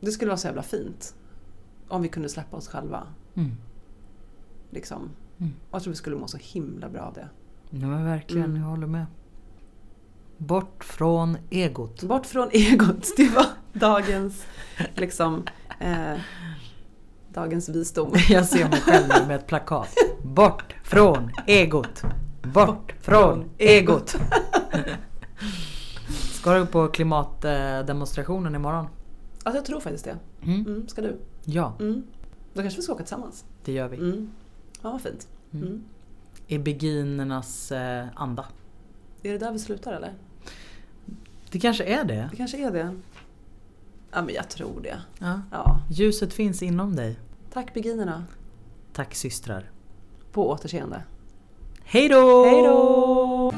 Det skulle vara så jävla fint. om vi kunde släppa oss själva. Mm. Liksom. Mm. Och jag tror vi skulle må så himla bra av det. Ja men verkligen, Mm. jag håller med. Bort från egot. Bort från egot, (laughs) det var dagens, liksom, eh, dagens visdom. (laughs) Jag ser mig själv med ett plakat. Bort från egot. Bort från egot. (laughs) Ska du på klimatdemonstrationen imorgon? Alltså jag tror faktiskt det. Mm. Mm, ska du? Ja, Mm. Då kanske vi ska åka tillsammans. det gör vi. Mm. Ja, vad fint. Mm. Mm. I beginnernas eh, anda. Är det där vi slutar eller? Det kanske är det. Det kanske är det. Ja, men jag tror det. Ja. Ja. Ljuset finns inom dig. Tack beginnerna. Tack systrar. På återseende. Hej då! Hej då!